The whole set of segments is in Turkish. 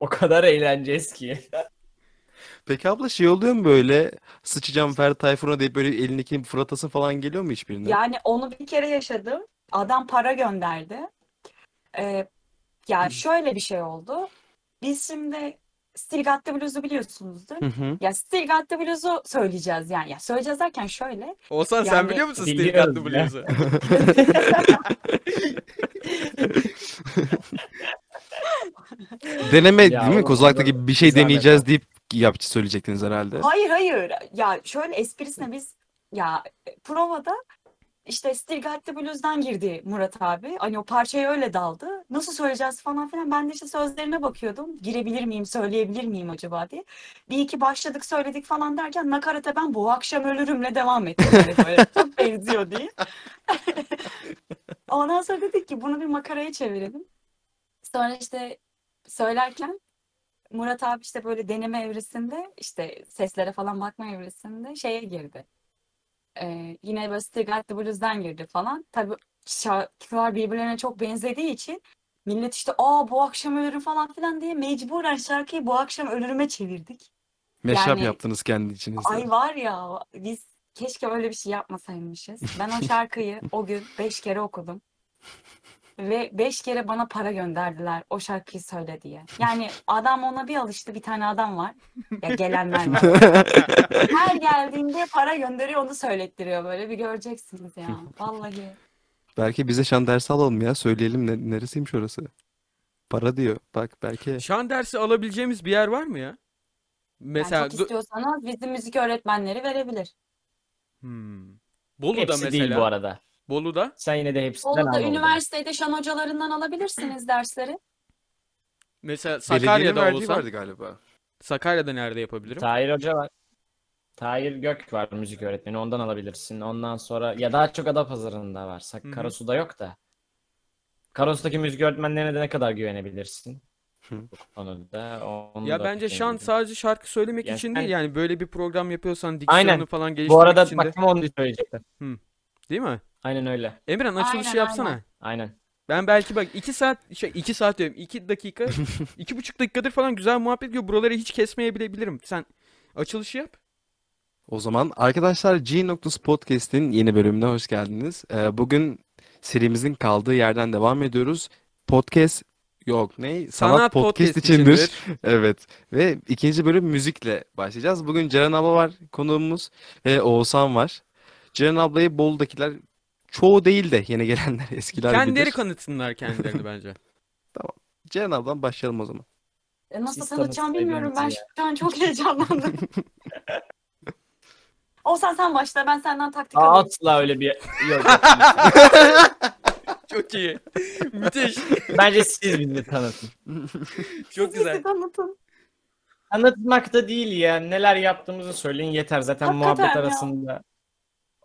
O kadar eğleneceğiz ki. Peki abla şey oluyor mu böyle sıçacağım Ferdi Tayfur'a deyip böyle elindekini fırlatasın falan geliyor mu hiçbirine? Yani onu bir kere yaşadım. Adam para gönderdi. Ee, ya şöyle bir şey oldu. Biz şimdi the Blues'u biliyorsunuzdur. Hı hı. Ya the Blues'u söyleyeceğiz yani. Ya söyleyeceğiz derken şöyle. Oğuzhan sen Yani biliyor musun ya. Blues'u? Deneme Ya değil mi? Kozalak'ta orada gibi bir şey deneyeceğiz meta. deyip yap söyleyecektiniz herhalde. Hayır hayır. Ya şöyle esprisine biz ya e, provada işte the Blues'dan girdi Murat abi. Hani o parçaya öyle daldı. Nasıl söyleyeceğiz falan filan. Ben de işte sözlerine bakıyordum. Girebilir miyim, söyleyebilir miyim acaba diye. Bir iki başladık söyledik falan derken nakarata ben bu akşam ölürümle devam ettim. Hani böyle çok benziyor diye. Ondan sonra dedik ki bunu bir makaraya çevirelim. Sonra işte söylerken Murat abi işte böyle deneme evresinde işte seslere falan bakma evresinde şeye girdi. Ee, yine böyle Still Got the Blues'dan girdi falan. Tabii şarkılar birbirlerine çok benzediği için millet işte aa bu akşam ölürüm falan filan diye mecburen şarkıyı bu akşam ölürüme çevirdik. Meşrap yani- yaptınız kendi içinizde. Ay var ya biz keşke öyle bir şey yapmasaymışız. Ben o şarkıyı o gün beş kere okudum. Ve beş kere bana para gönderdiler o şarkıyı söyle diye. Yani adam ona bir alıştı bir tane adam var. Ya gelenler var. Her geldiğinde para gönderiyor onu söylettiriyor böyle bir göreceksiniz ya. Vallahi. Belki bize şan dersi alalım ya. Söyleyelim ne, neresiymiş orası. Para diyor. Bak belki. Şan dersi alabileceğimiz bir yer var mı ya? Mesela Yani çok istiyorsanız bizim müzik öğretmenleri verebilir. Hmm. Bolu'da Hepsi mesela. değil bu arada. Bolu'da. Sen yine de hepsinden Bolu'da al orada. üniversitede şan hocalarından alabilirsiniz dersleri. Mesela Sakarya'da verdiği olsam. vardı galiba. Sakarya'da nerede yapabilirim? Tahir Hoca var. Tahir Gök var müzik öğretmeni. Ondan alabilirsin. Ondan sonra ya daha çok Adapazarı'nda var. Sak- Hı hı. Karasu'da yok da. Karasu'daki müzik öğretmenlerine de ne kadar güvenebilirsin? Hı. Bu. Onu Ya da bence şan bilmiyorum. sadece şarkı söylemek Yani için sen- değil yani böyle bir program yapıyorsan Aynen. diksiyonu falan Bu geliştirmek arada için de. bak tam onu söyleyecektim. Değil mi? Aynen öyle. Emirhan açılışı Aynen, yapsana. aynen. Aynen. Ben belki bak 2 saat şey 2 saat diyorum 2 dakika 2,5 dakikadır falan güzel muhabbet ediyor. Buraları hiç kesmeyebilirim. Sen açılışı yap. O zaman arkadaşlar G Noktası Podcast'in yeni bölümüne hoş geldiniz. Ee, bugün serimizin kaldığı yerden devam ediyoruz. Podcast yok ne? Sanat, podcast, içindir. Evet. Ve ikinci bölüm müzikle başlayacağız. Bugün Ceren abla var konuğumuz ve Oğuzhan var. Ceren ablayı Bolu'dakiler çoğu değil de yeni gelenler eskiler Kendileri bilir. kanıtsınlar kendilerini bence. Ceren abladan başlayalım o zaman. E, Nasıl Siz tanıtacağım bilmiyorum. Ben şu an çok heyecanlandım. Olsan sen başla. Ben senden taktik Aa, alayım. Asla öyle bir yok. Çok iyi. Müthiş. Bence siz bizi tanıtın. Çok Siz güzel. bizi tanıtın. Anlatmak da değil ya. Neler yaptığımızı söyleyin yeter. Zaten Hakikaten muhabbet ya. arasında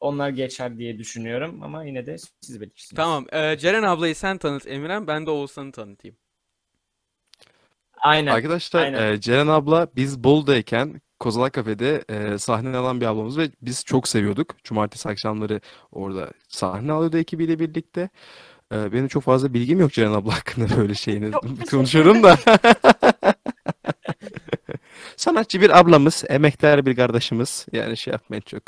onlar geçer diye düşünüyorum ama yine de siz bilirsiniz. Tamam. e, Ceren ablayı sen tanıt Emirhan. Ben de Oğuzhan'ı tanıtayım. Aynen. Arkadaşlar aynen. e, Ceren abla biz Bolu'dayken Kozalak Kafe'de e, sahne alan bir ablamız ve biz çok seviyorduk. Cumartesi akşamları orada sahne alıyordu ekibiyle birlikte. E, benim çok fazla bilgim yok Ceren abla hakkında böyle şeyini konuşuyorum da. Sanatçı bir ablamız, emektar bir kardeşimiz. Yani şey yapmayın çok.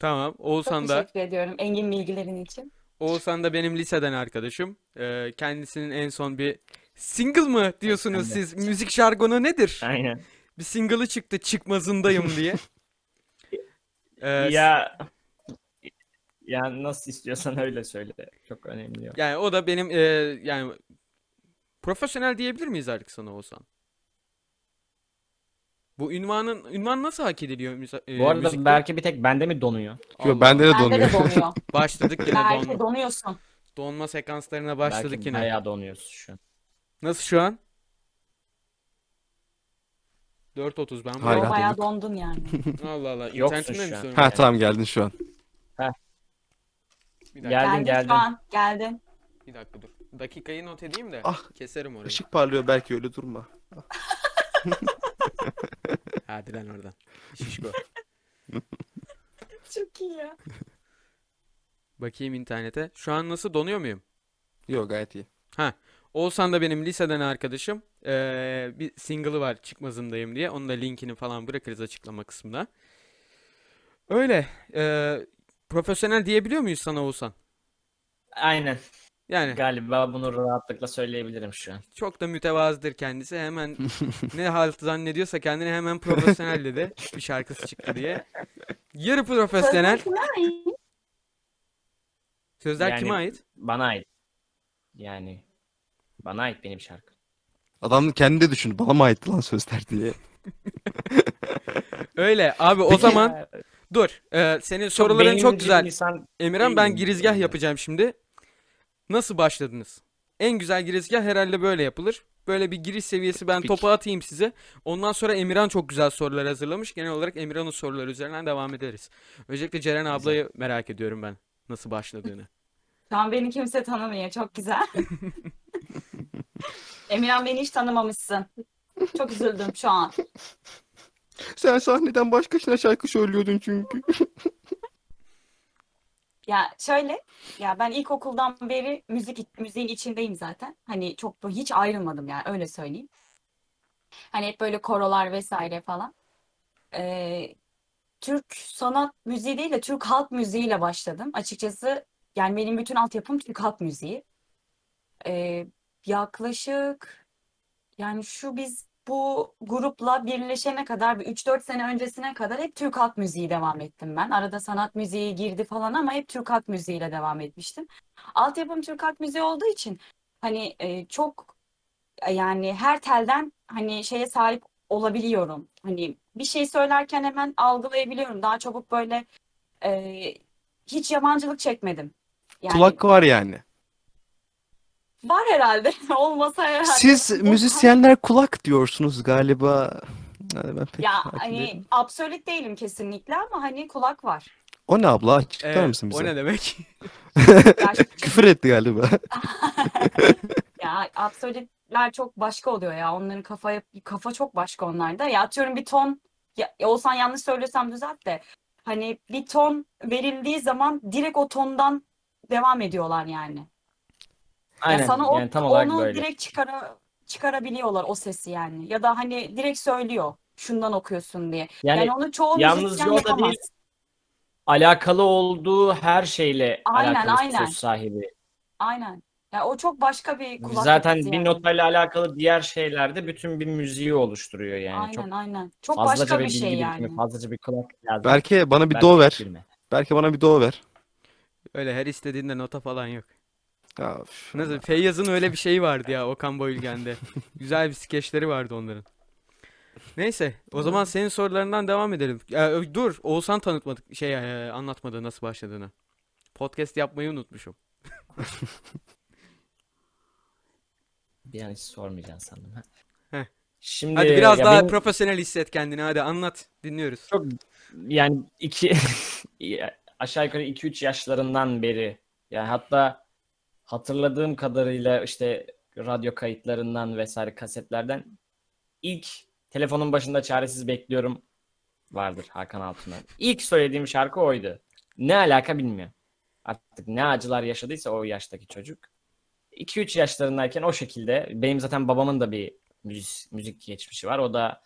Tamam. Çok Oğuzhan da teşekkür ediyorum engin bilgilerin için. Oğuzhan da benim liseden arkadaşım. E, kendisinin en son bir single mı diyorsunuz siz? Müzik jargonu nedir? Aynen. Bir single'ı çıktı çıkmazındayım diye. E, Ya ya nasıl istiyorsan öyle söyle. Çok önemli yok. Yani o da benim e, yani profesyonel diyebilir miyiz artık sana Oğuzhan? Bu ünvanın ünvan nasıl hak ediliyor e, Bu arada müzikte? belki bir tek bende mi donuyor? Yo, Allah bende de Bende donuyor. de donuyor. Başladık yine Belki donma, donuyorsun. donma sekanslarına başladık Belki yine. bayağı donuyorsun şu an. Nasıl şu an? 4.30 ben Hala Yo, bayağı donduk. dondun yani. Allah Allah. Yoksun mi şu an. sorun Ha tamam geldin şu an. Bir dakika, Geldin, Geldin geldin. şu an. Geldin. bir dakika dur. Dakikayı not edeyim de Ah, keserim orayı. Işık parlıyor belki öyle durma. Hadi lan oradan. Şişko. Çok iyi ya. Bakayım internete. Şu an nasıl donuyor muyum? Yok gayet iyi. Oğuzhan da benim liseden arkadaşım. Ee, bir single'ı var çıkmazındayım diye. Onun da linkini falan bırakırız açıklama kısmına. Öyle. Ee, profesyonel diyebiliyor muyuz sana Oğuzhan? Aynen. Yani Galiba bunu rahatlıkla söyleyebilirim şu an. çok da mütevazıdır kendisi. Hemen ne halt zannediyorsa kendini hemen profesyonel dedi. Bir şarkısı çıktı diye. Yarı profesyonel. Sözler kime ait? Sözler Yani- kime ait? Bana ait. Yani bana ait benim şarkım. Adam kendi de düşündü. Bana mı aitti lan sözler diye. Öyle abi o zaman dur. Ee, senin soruların çok gibi güzel. insan Emirhan ben değilim girizgah yapacağım şimdi. Nasıl başladınız? En güzel girizgah herhalde böyle yapılır. Böyle bir giriş seviyesi ben Peki. topu atayım size. Ondan sonra Emirhan çok güzel sorular hazırlamış. Genel olarak Emirhan'ın soruları üzerinden devam ederiz. Öncelikle Ceren ablayı merak ediyorum ben. Nasıl başladığını. Şu an beni kimse tanımıyor. Çok güzel. Emirhan beni hiç tanımamışsın. Çok üzüldüm şu an. Sen sahneden başkasına şarkı söylüyordun çünkü. Ya şöyle, ya ben ilkokuldan beri müzik müziğin içindeyim zaten. Hani çok hiç ayrılmadım yani öyle söyleyeyim. Hani hep böyle korolar vesaire falan. Ee, Türk sanat müziği değil de Türk halk müziğiyle başladım. Açıkçası yani benim bütün altyapım Türk halk müziği. Ee, yaklaşık yani şu biz bu grupla birleşene kadar bir 3-4 sene öncesine kadar hep Türk halk müziği devam ettim ben. Arada sanat müziği girdi falan ama hep Türk halk müziğiyle devam etmiştim. Altyapım Türk halk müziği olduğu için hani e, çok e, yani her telden hani şeye sahip olabiliyorum. Hani bir şey söylerken hemen algılayabiliyorum. Daha çabuk böyle e, hiç yabancılık çekmedim. Yani Kulak var yani. Var herhalde. Olmasa herhalde. Siz müzisyenler kulak diyorsunuz galiba. Yani ben pek Ya hani değilim. absolut değilim kesinlikle ama hani kulak var. O ne abla? Açıklar Evet, mısın o bize? ne demek? Küfür etti galiba. ya absolutler çok başka oluyor ya. Onların kafa kafa çok başka onlarda. Ya atıyorum bir ton ya, ya olsan yanlış söylüyorsam düzelt de hani bir ton verildiği zaman direkt o tondan devam ediyorlar yani. Ya Aynen. sana o, yani tam olarak onu böyle. direkt çıkara, çıkarabiliyorlar o sesi yani. Ya da hani direkt söylüyor şundan okuyorsun diye. Yani Yani onu çoğu yalnızca müzisyen o da değil, alakalı olduğu her şeyle Aynen, alakalı aynen. söz sahibi. Aynen. Ya o çok başka bir kulak Zaten yapısı bir yani. notayla alakalı diğer şeylerde bütün bir müziği oluşturuyor yani. Aynen Çok aynen. Çok başka bir bir şey yani. fazlaca bir kulak lazım. Belki bana bir Belki do ver. bilme. Belki bana bir do ver. Öyle her istediğinde nota falan yok. Ya, üf, Nasıl? Feyyaz'ın öyle bir şeyi vardı ya Okan Bayülgen'de. Güzel bir skeçleri vardı onların. Neyse, o zaman senin sorularından devam edelim. Ya, dur, Oğuzhan tanıtmadık, şey e, anlatmadı nasıl başladığını. Podcast yapmayı unutmuşum. Bir an hiç sormayacaksın sandım. ha. Heh. Şimdi Hadi biraz daha benim profesyonel hisset kendini. Hadi anlat, dinliyoruz. çok yani iki aşağı yukarı 2-3 yaşlarından beri yani hatta hatırladığım kadarıyla işte radyo kayıtlarından vesaire kasetlerden ilk telefonun başında çaresiz bekliyorum vardır Hakan Altun'dan. İlk söylediğim şarkı oydu. Ne alaka bilmiyorum. Artık ne acılar yaşadıysa o yaştaki çocuk. 2-3 yaşlarındayken o şekilde benim zaten babamın da bir müzik, müzik geçmişi var. O da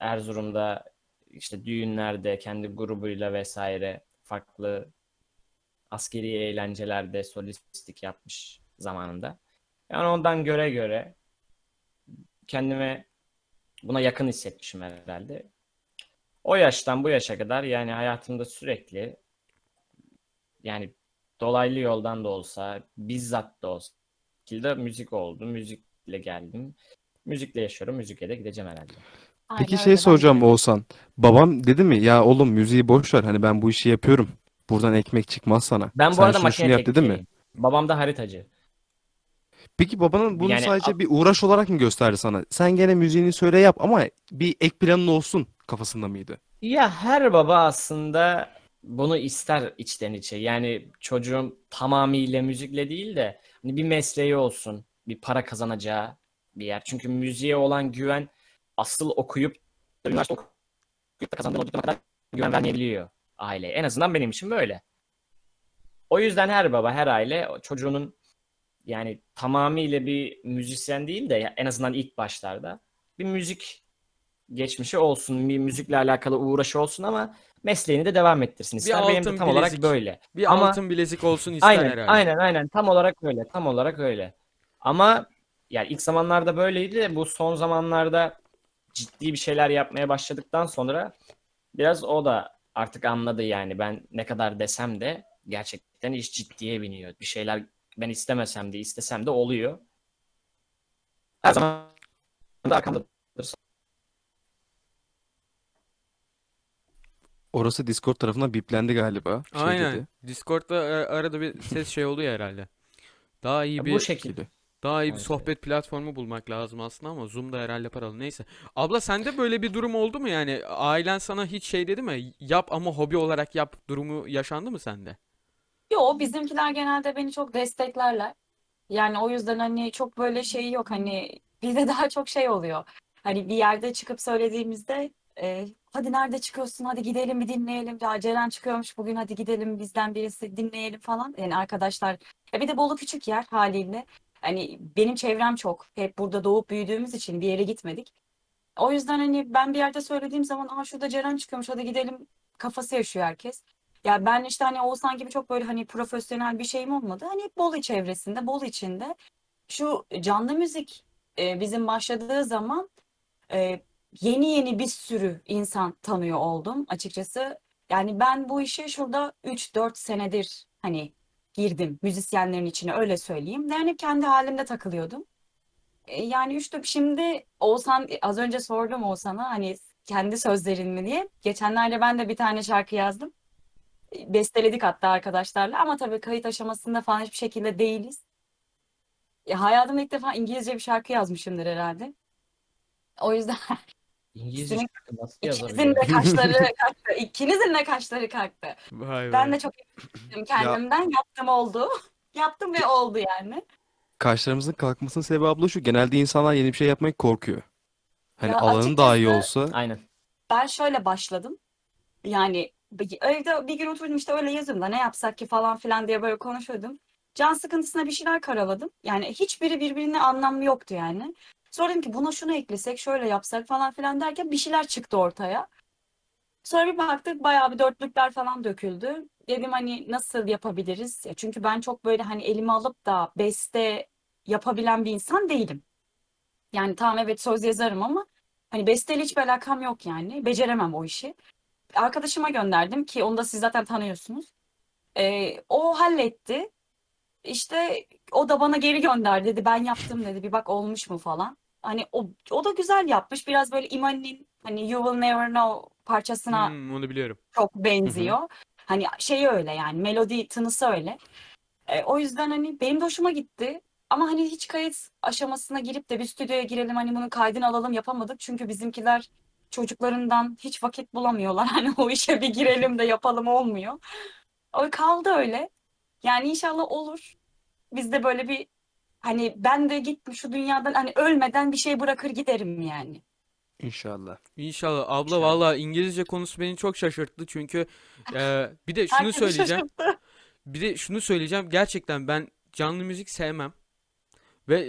Erzurum'da işte düğünlerde kendi grubuyla vesaire farklı askeri eğlencelerde solistlik yapmış zamanında. Yani ondan göre göre kendime buna yakın hissetmişim herhalde. O yaştan bu yaşa kadar yani hayatımda sürekli yani dolaylı yoldan da olsa bizzat da olsa şekilde müzik oldu. Müzikle geldim. Müzikle yaşıyorum. Müzikle de gideceğim herhalde. Aynen Peki şey ben soracağım öyle. Oğuzhan. Babam dedi mi ya oğlum müziği boş ver hani ben bu işi yapıyorum. Buradan ekmek çıkmaz sana. Ben bu Sen arada şunu makine şunu yap dedi mi? teknikeriyim. Babam da haritacı. Peki babanın bunu Yani sadece a- bir uğraş olarak mı gösterdi sana? Sen gene müziğini söyle yap ama bir ek planın olsun kafasında mıydı? Ya her baba aslında bunu ister içten içe. Yani çocuğum tamamıyla müzikle değil de hani bir mesleği olsun, bir para kazanacağı bir yer. Çünkü müziğe olan güven asıl okuyup üniversite okuyup da kazandığın o diploma kadar güven vermeyebiliyor aile. En azından benim için böyle. O yüzden her baba, her aile çocuğunun yani tamamıyla bir müzisyen değil de en azından ilk başlarda bir müzik geçmişi olsun, bir müzikle alakalı uğraşı olsun ama mesleğini de devam ettirsin Bir ister. Benim de tam olarak bilezik, böyle. Bir Ama- altın bilezik olsun ister Aynen, herhalde. aynen, aynen. Tam olarak öyle. Tam olarak öyle. Ama yani ilk zamanlarda böyleydi de bu son zamanlarda ciddi bir şeyler yapmaya başladıktan sonra biraz o da artık anladı yani ben ne kadar desem de gerçekten iş ciddiye biniyor. Bir şeyler ben istemesem de istesem de oluyor. Her zaman da arkamdadır. Orası Discord tarafından biplendi galiba. Şey Aynen. dedi. Discord'da e, arada bir ses şey oluyor herhalde. Daha iyi bir Bu şekilde. Daha iyi bir Evet, sohbet platformu bulmak lazım aslında ama Zoom'da herhalde paralı. Neyse. Abla sende böyle bir durum oldu mu yani? Ailen sana hiç şey dedi mi? Yap ama hobi olarak yap durumu yaşandı mı sende? Yo bizimkiler genelde beni çok desteklerler. Yani o yüzden hani çok böyle şey yok hani bizde daha çok şey oluyor. Hani bir yerde çıkıp söylediğimizde e, hadi nerede çıkıyorsun hadi gidelim bir dinleyelim. Ya Ceren çıkıyormuş bugün hadi gidelim bizden birisi dinleyelim falan. Yani arkadaşlar ya bir de Bolu küçük yer haliyle. Hani benim çevrem çok. Hep burada doğup büyüdüğümüz için bir yere gitmedik. O yüzden hani ben bir yerde söylediğim zaman aa şurada Ceren çıkıyormuş hadi gidelim kafası yaşıyor herkes. Ya ben işte hani Oğuzhan gibi çok böyle hani profesyonel bir şeyim olmadı. Hani hep Bolu çevresinde, Bolu içinde. Şu canlı müzik e, bizim başladığı zaman e, yeni yeni bir sürü insan tanıyor oldum açıkçası. Yani ben bu işe şurada 3-4 senedir hani girdim müzisyenlerin içine öyle söyleyeyim. Yani kendi halimde takılıyordum. E, yani işte şimdi Oğuzhan az önce sordum Oğuzhan'a hani kendi sözlerin mi diye. Geçenlerde ben de bir tane şarkı yazdım besteledik hatta arkadaşlarla ama tabii kayıt aşamasında falan hiçbir şekilde değiliz. Ya hayatımda ilk defa İngilizce bir şarkı yazmışımdır herhalde. O yüzden İngilizce İkisinin- şarkı nasıl ikinizin de kaşları kalktı. İkinizin de kaşları kalktı. Vay Ben be. de çok emindim kendimden. Yaptım oldu. Yaptım ve oldu yani. Kaşlarımızın kalkmasının sebebi abla şu. Genelde insanlar yeni bir şey yapmaya korkuyor. Hani Ya alanı daha iyi açıkçası- olsa Aynen. Ben şöyle başladım. Yani bir- evde bir gün oturdum işte öyle yazıyorum da ne yapsak ki falan filan diye böyle konuşuyordum. Can sıkıntısına bir şeyler karaladım. Yani hiçbiri birbirine anlamı yoktu yani. Sonra dedim ki buna şunu eklesek şöyle yapsak falan filan derken bir şeyler çıktı ortaya. Sonra bir baktık bayağı bir dörtlükler falan döküldü. Dedim hani nasıl yapabiliriz? Ya çünkü ben çok böyle hani elime alıp da beste yapabilen bir insan değilim. Yani tamam evet söz yazarım ama hani besteyle hiçbir alakam yok yani. Beceremem o işi. Arkadaşıma gönderdim ki onu da siz zaten tanıyorsunuz. Ee, o halletti. İşte o da bana geri gönderdi dedi. Ben yaptım dedi. Bir bak olmuş mu falan. Hani o, o da güzel yapmış. Biraz böyle Imani'nin hani You Will Never Know parçasına Hmm, onu biliyorum. çok benziyor. Hani şey öyle yani melodi tınısı öyle. E, o yüzden hani benim de hoşuma gitti. Ama hani hiç kayıt aşamasına girip de bir stüdyoya girelim hani bunun kaydını alalım yapamadık. Çünkü bizimkiler çocuklarından hiç vakit bulamıyorlar. Hani o işe bir girelim de yapalım olmuyor. O kaldı öyle. Yani inşallah olur. Biz de böyle bir hani ben de git şu dünyadan hani ölmeden bir şey bırakır giderim yani. inşallah. İnşallah. Abla İnşallah. valla İngilizce konusu beni çok şaşırttı çünkü e, bir de şunu Herkesi söyleyeceğim. şaşırttı. Bir de şunu söyleyeceğim. Gerçekten ben canlı müzik sevmem. Ve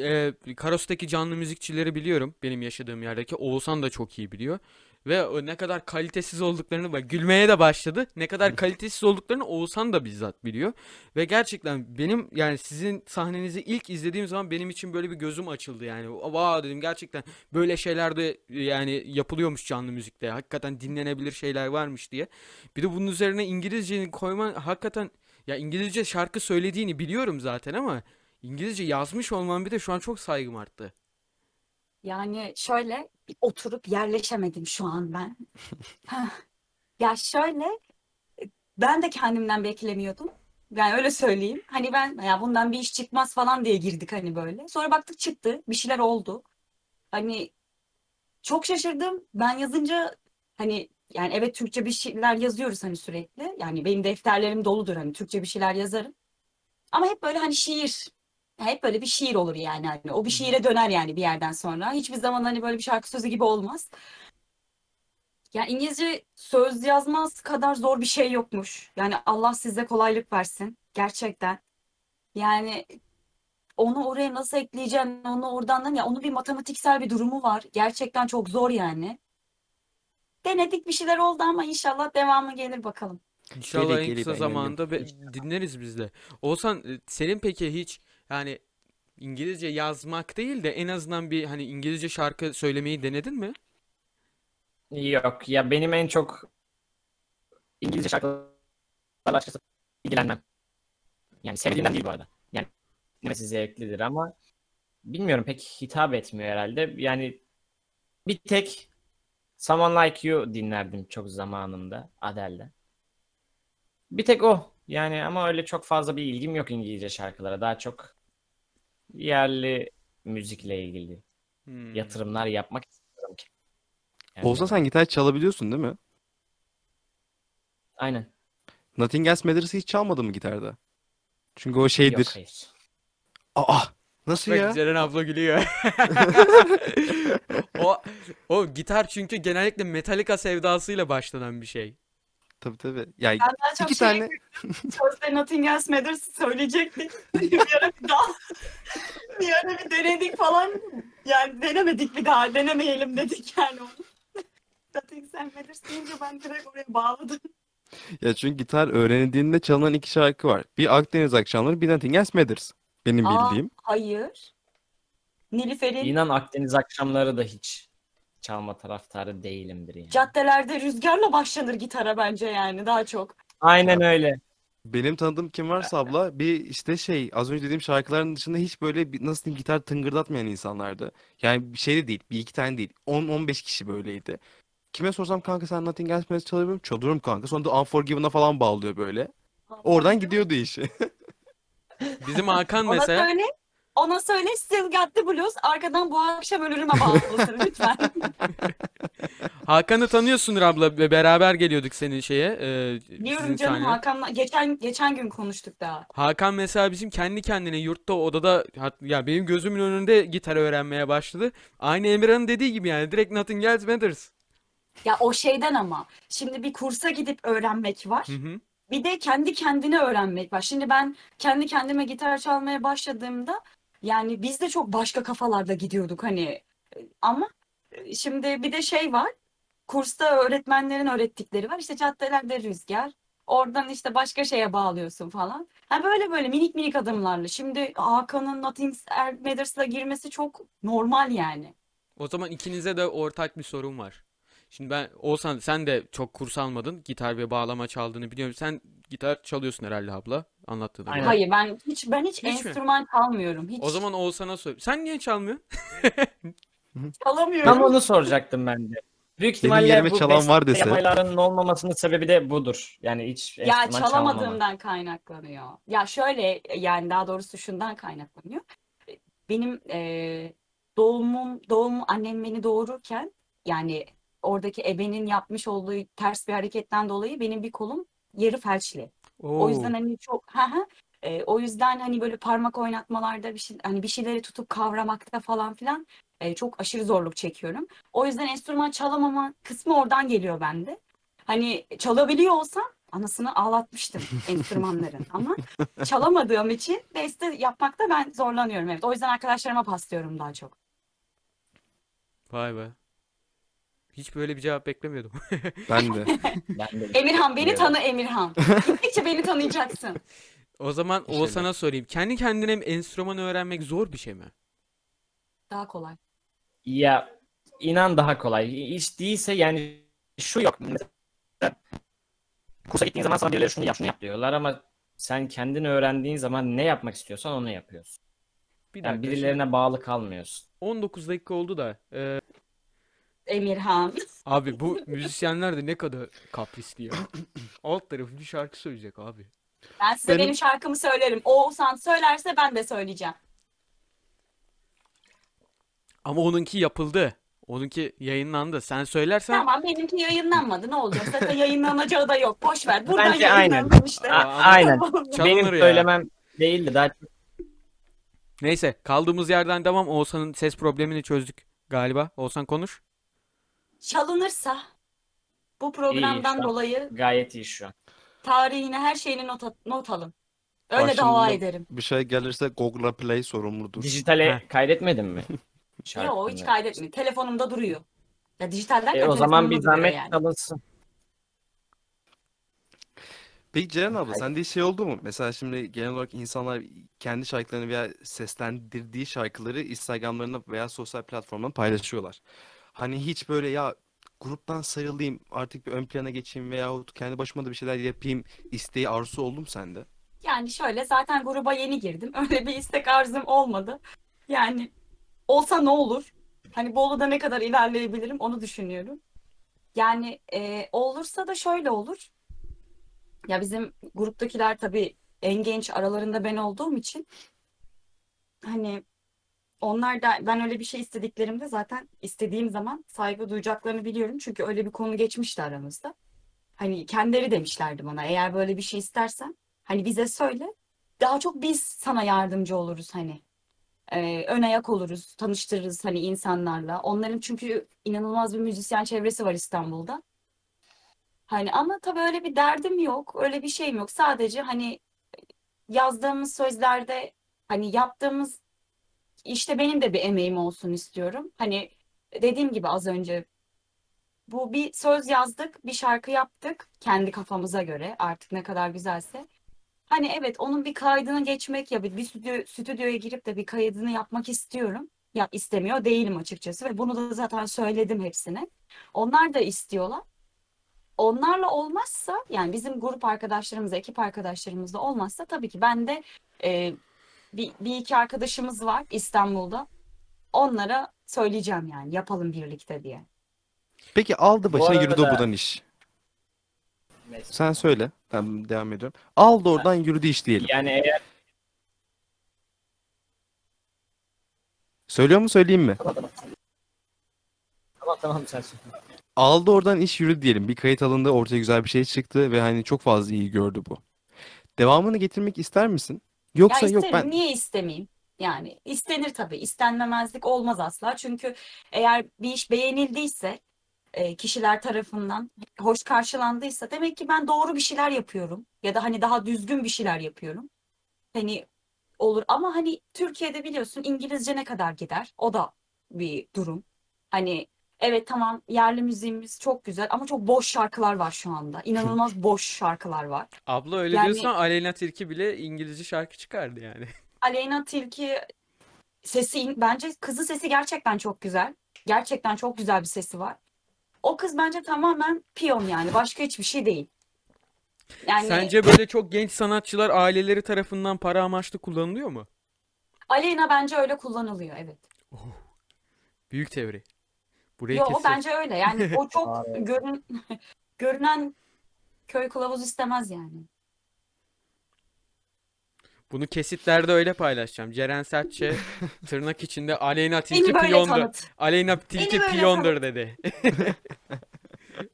e, Karos'taki canlı müzikçileri biliyorum. Benim yaşadığım yerdeki. Oğuzhan da çok iyi biliyor. Ve o ne kadar kalitesiz olduklarını bak gülmeye de başladı. Ne kadar kalitesiz olduklarını Oğuzhan da bizzat biliyor. Ve gerçekten benim yani sizin sahnenizi ilk izlediğim zaman benim için böyle bir gözüm açıldı yani. Vaa dedim gerçekten böyle şeyler de yani yapılıyormuş canlı müzikte. Hakikaten dinlenebilir şeyler varmış diye. Bir de bunun üzerine İngilizceyi koyman hakikaten ya İngilizce şarkı söylediğini biliyorum zaten ama İngilizce yazmış olman bir de şu an çok saygım arttı. Yani şöyle oturup yerleşemedim şu an ben. Ya şöyle ben de kendimden beklemiyordum. Yani öyle söyleyeyim. Hani ben ya bundan bir iş çıkmaz falan diye girdik hani böyle. Sonra baktık çıktı. Bir şeyler oldu. Hani çok şaşırdım. Ben yazınca hani yani evet Türkçe bir şeyler yazıyoruz hani sürekli. Yani benim defterlerim doludur hani Türkçe bir şeyler yazarım. Ama hep böyle hani şiir hep böyle bir şiir olur yani. Hani o bir şiire döner yani bir yerden sonra. Hiçbir zaman hani böyle bir şarkı sözü gibi olmaz. Ya İngilizce söz yazmaz kadar zor bir şey yokmuş. Yani Allah size kolaylık versin. Gerçekten. Yani onu oraya nasıl ekleyeceksin, onu oradan ya onun bir matematiksel bir durumu var. Gerçekten çok zor yani. Denedik bir şeyler oldu ama inşallah devamı gelir bakalım. İnşallah Gelir, en kısa zamanda be- dinleriz biz de. Oğuzhan e, senin peki hiç yani İngilizce yazmak değil de en azından bir hani İngilizce şarkı söylemeyi denedin mi? Yok ya benim en çok İngilizce şarkılarla açıkçası ilgilenmem. Yani sevdiğimden değil bu arada. Yani dinlemesi zevklidir ama bilmiyorum pek hitap etmiyor herhalde. Yani bir tek Someone Like You dinlerdim çok zamanında Adele'den. Bir tek o. Yani ama öyle çok fazla bir ilgim yok İngilizce şarkılara. Daha çok yerli müzikle ilgili Hmm. yatırımlar yapmak istiyorum ki. Yani Olsa sen gitar çalabiliyorsun değil mi? Aynen. Nothing Else Matters'ı hiç çalmadın mı gitarda? Çünkü o şeydir. Yok hayır. Aa! Nasıl Bak ya? Ceren abla gülüyor. O o gitar çünkü genellikle Metallica sevdasıyla başlanan bir şey. Tabii tabii. Ya Ben daha çok iki şey tane Sözde Nothing Else Matters söyleyecektik. bir ara bir daha bir ara bir denedik falan. Yani denemedik bir daha. Denemeyelim dedik yani onu. Nothing Else Matters deyince ben direkt oraya bağladım. ya çünkü gitar öğrenildiğinde çalınan iki şarkı var. Bir Akdeniz akşamları, bir Nothing Else Matters. Benim Aa, bildiğim. hayır. Nilüfer'in İnan Akdeniz akşamları da hiç çalma taraftarı değilimdir yani. caddelerde rüzgarla başlanır gitara bence yani daha çok. Aynen öyle. Benim tanıdığım kim varsa abla bir işte şey az önce dediğim şarkıların dışında hiç böyle bir, nasıl diyeyim gitar tıngırdatmayan insanlardı. Yani bir şey de değil. Bir iki tane değil. 10-15 kişi böyleydi. Kime sorsam kanka sen Nothing Else Matters çalıyor musun? Çalıyorum kanka. Sonra da Unforgiven'a falan bağlıyor böyle. Oradan gidiyordu işi. Bizim Hakan Ona mesela söyle, ona söyle Still Got the Blues arkadan bu akşam ölürüme bağlısın lütfen. Hakan'ı tanıyorsundur abla ve beraber geliyorduk senin şeye e, Biliyorum canım sahneye. Hakan'la geçen geçen gün konuştuk daha. Hakan mesela bizim kendi kendine yurtta odada ya benim gözümün önünde gitar öğrenmeye başladı. Aynı Emirhan'ın dediği gibi yani direkt Nothing Else Matters. Ya o şeyden ama şimdi bir kursa gidip öğrenmek var. Hı hı. Bir de kendi kendine öğrenmek var. Şimdi ben kendi kendime gitar çalmaya başladığımda yani biz de çok başka kafalarda gidiyorduk hani ama e, şimdi bir de şey var. Kursta öğretmenlerin öğrettikleri var. İşte caddelerde rüzgar. Oradan işte başka şeye bağlıyorsun falan. Ha böyle böyle minik minik adımlarla. Şimdi Hakan'ın Nothing Else Matters'la girmesi çok normal yani. O zaman ikinize de ortak bir sorun var. Şimdi ben Oğuzhan sen de çok kurs almadın. Gitar ve bağlama çaldığını biliyorum. Sen gitar çalıyorsun herhalde abla. Aynen. göre. Hayır ben hiç ben hiç, Hiç mi? enstrüman çalmıyorum. Hiç O zaman Oğuzhan'a sor. Sen niye çalmıyorsun? çalamıyorum. Tam onu soracaktım ben de. Büyük ihtimalle bu çalan var dese. yapmalarının olmamasının sebebi de budur. Yani hiç Ya çalamadığımdan kaynaklanıyor. Ya şöyle yani daha doğrusu şundan kaynaklanıyor. Benim eee, doğumum doğum annem beni doğururken yani oradaki ebenin yapmış olduğu ters bir hareketten dolayı benim bir kolum yarı felçli. O yüzden hani çok ha ha e, o yüzden hani böyle parmak oynatmalarda bir şey hani bir şeyleri tutup kavramakta falan filan e, çok aşırı zorluk çekiyorum. O yüzden enstrüman çalamama kısmı oradan geliyor bende. Hani çalabiliyor olsam anasını ağlatmıştım enstrümanların ama çalamadığım için beste yapmakta ben zorlanıyorum evet. O yüzden arkadaşlarıma paslıyorum daha çok. Vay be. Hiç böyle bir cevap beklemiyordum. Ben de. Ben de Emirhan beni tanı Emirhan. Gittikçe beni tanıyacaksın. O zaman İnşallah. Oğuzhan'a sorayım. Kendi kendine enstrüman öğrenmek zor bir şey mi? Daha kolay. Ya inan daha kolay. Hiç değilse yani şu yok. Mesela kursa gittiğin zaman sana birileri şunu yap şunu yap diyorlar ama sen kendini öğrendiğin zaman ne yapmak istiyorsan onu yapıyorsun. Bir Yani dakika. şimdi birilerine bağlı kalmıyorsun. 19 dakika oldu da. e, Emirhan. abi bu müzisyenler de ne kadar kaprisli ya. Alt tarafı bir şarkı söyleyecek abi. Ben size Benim- benim şarkımı söylerim. Oğuzhan söylerse ben de söyleyeceğim. Ama onunki yapıldı. Onunki yayınlandı. Sen söylersen Tamam benimki yayınlanmadı. Ne olacak? Zaten yayınlanacağı da yok. Boş ver. Buradan Bence aynen. A- ama- aynen. Benim ya. söylemem değil de daha çok Neyse kaldığımız yerden devam. Oğuzhan'ın ses problemini çözdük galiba. Oğuzhan konuş. Çalınırsa bu İyi, programdan an. dolayı gayet iyi şu an. tarihine her şeyini not, not alın. Öyle Bak dava ederim. Bir şey gelirse Google Play sorumludur. Dijitale Heh. kaydetmedin mi? Yok o hiç kaydetmiyor. Telefonumda duruyor. Ya dijital derken E, o zaman bir zahmet yani. alınsın. Peki Ceren abla sende şey oldu mu? Mesela şimdi genel olarak insanlar kendi şarkılarını veya seslendirdiği şarkıları Instagram'larına veya sosyal platformdan paylaşıyorlar. Hani hiç böyle ya gruptan sarılayım artık bir ön plana geçeyim veyahut kendi başıma da bir şeyler yapayım isteği arzusu oldu mu sende? Yani şöyle zaten gruba yeni girdim. Öyle bir istek arzum olmadı. Yani olsa ne olur? Hani Bolu'da ne kadar ilerleyebilirim onu düşünüyorum. Yani e, olursa da şöyle olur. Ya bizim gruptakiler tabii en genç aralarında ben olduğum için hani onlar da ben öyle bir şey istediklerimde zaten istediğim zaman saygı duyacaklarını biliyorum. Çünkü öyle bir konu geçmişti aramızda. Hani kendileri demişlerdi bana eğer böyle bir şey istersen hani bize söyle. Daha çok biz sana yardımcı oluruz hani. Ee, ön ayak oluruz, tanıştırırız hani insanlarla. Onların çünkü inanılmaz bir müzisyen çevresi var İstanbul'da. Hani ama tabii öyle bir derdim yok, öyle bir şeyim yok. Sadece hani yazdığımız sözlerde hani yaptığımız işte benim de bir emeğim olsun istiyorum. Hani dediğim gibi az önce bu bir söz yazdık, bir şarkı yaptık kendi kafamıza göre artık ne kadar güzelse. Hani evet onun bir kaydını geçmek ya bir, bir stüdyo, stüdyoya girip de bir kaydını yapmak istiyorum. Ya istemiyor değilim açıkçası ve bunu da zaten söyledim hepsine. Onlar da istiyorlar. Onlarla olmazsa yani bizim grup arkadaşlarımız, ekip arkadaşlarımızla olmazsa tabii ki ben de e, bir, bir iki arkadaşımız var İstanbul'da. Onlara söyleyeceğim yani yapalım birlikte diye. Peki aldı Bu başına yürüdü arada- buradan iş. Sen söyle. Ben devam ediyorum. Aldı oradan yürüdü iş diyelim. Yani eğer Söylüyor mu söyleyeyim mi? tamam tamam sen söyle. Aldı oradan iş yürüdü diyelim. Bir kayıt alındı, ortaya güzel bir şey çıktı ve hani çok fazla iyi gördü bu. Devamını getirmek ister misin? Ya Yoksa yok isterim, ben niye istemeyeyim? Yani istenir tabii. İstenmemezlik olmaz asla. Çünkü eğer bir iş beğenildiyse e, kişiler tarafından hoş karşılandıysa demek ki ben doğru bir şeyler yapıyorum ya da hani daha düzgün bir şeyler yapıyorum. Hani olur ama hani Türkiye'de biliyorsun İngilizce ne kadar gider? O da bir durum. Hani evet tamam yerli müziğimiz çok güzel ama çok boş şarkılar var şu anda. İnanılmaz boş şarkılar var. Abla öyle Yani- diyorsan Aleyna Tilki bile İngilizce şarkı çıkardı yani. Aleyna Tilki sesi bence kızın sesi gerçekten çok güzel. Gerçekten çok güzel bir sesi var. O kız bence tamamen piyon yani. Başka hiçbir şey değil. Yani Sence böyle çok genç sanatçılar aileleri tarafından para amaçlı kullanılıyor mu? Aleyna bence öyle kullanılıyor evet. Büyük teori. Burayı Yo kesin. bence öyle. Yani o çok görün görünen köy kılavuz istemez yani. Bunu kesitlerde öyle paylaşacağım. Ceren Sertçe tırnak içinde Aleyna Tilki böyle piyondur. tanıt. Aleyna Tilki böyle piyondur dedi.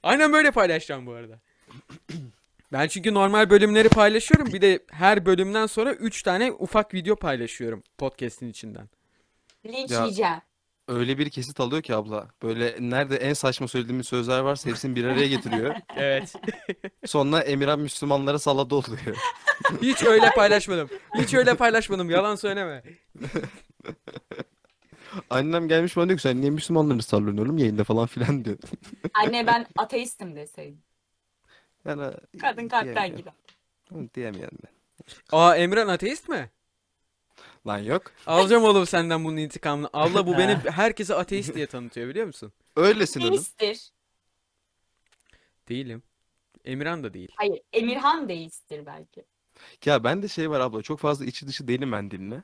Aynen böyle paylaşacağım bu arada. Ben çünkü normal bölümleri paylaşıyorum. Bir de her bölümden sonra 3 tane ufak video paylaşıyorum podcast'in içinden. Linç Ya- yiyeceğim. Öyle bir kesit alıyor ki abla. Böyle nerede en saçma söylediğimiz sözler varsa hepsini bir araya getiriyor. Evet. Sonra Emirhan Müslümanlara saladı oluyor. Hiç öyle paylaşmadım. Hiç öyle paylaşmadım. Yalan söyleme. Annem gelmiş bana diyor ki sen niye Müslümanları sallıyorsun oğlum yayında falan filan diyor. Anne ben ateistim deseydim. Yani Kadın kalpten diyemiyorum. gider. Diyemiyorum ben. Aa Emran ateist mi? Lan yok. Alacağım oğlum senden bunun intikamını. Allah bu beni herkese ateist diye tanıtıyor biliyor musun? Öylesin oğlum. Deisttir. Değilim. Emirhan da değil. Hayır Emirhan deisttir belki. Ya ben de şey var abla çok fazla içi dışı değilim ben dinle.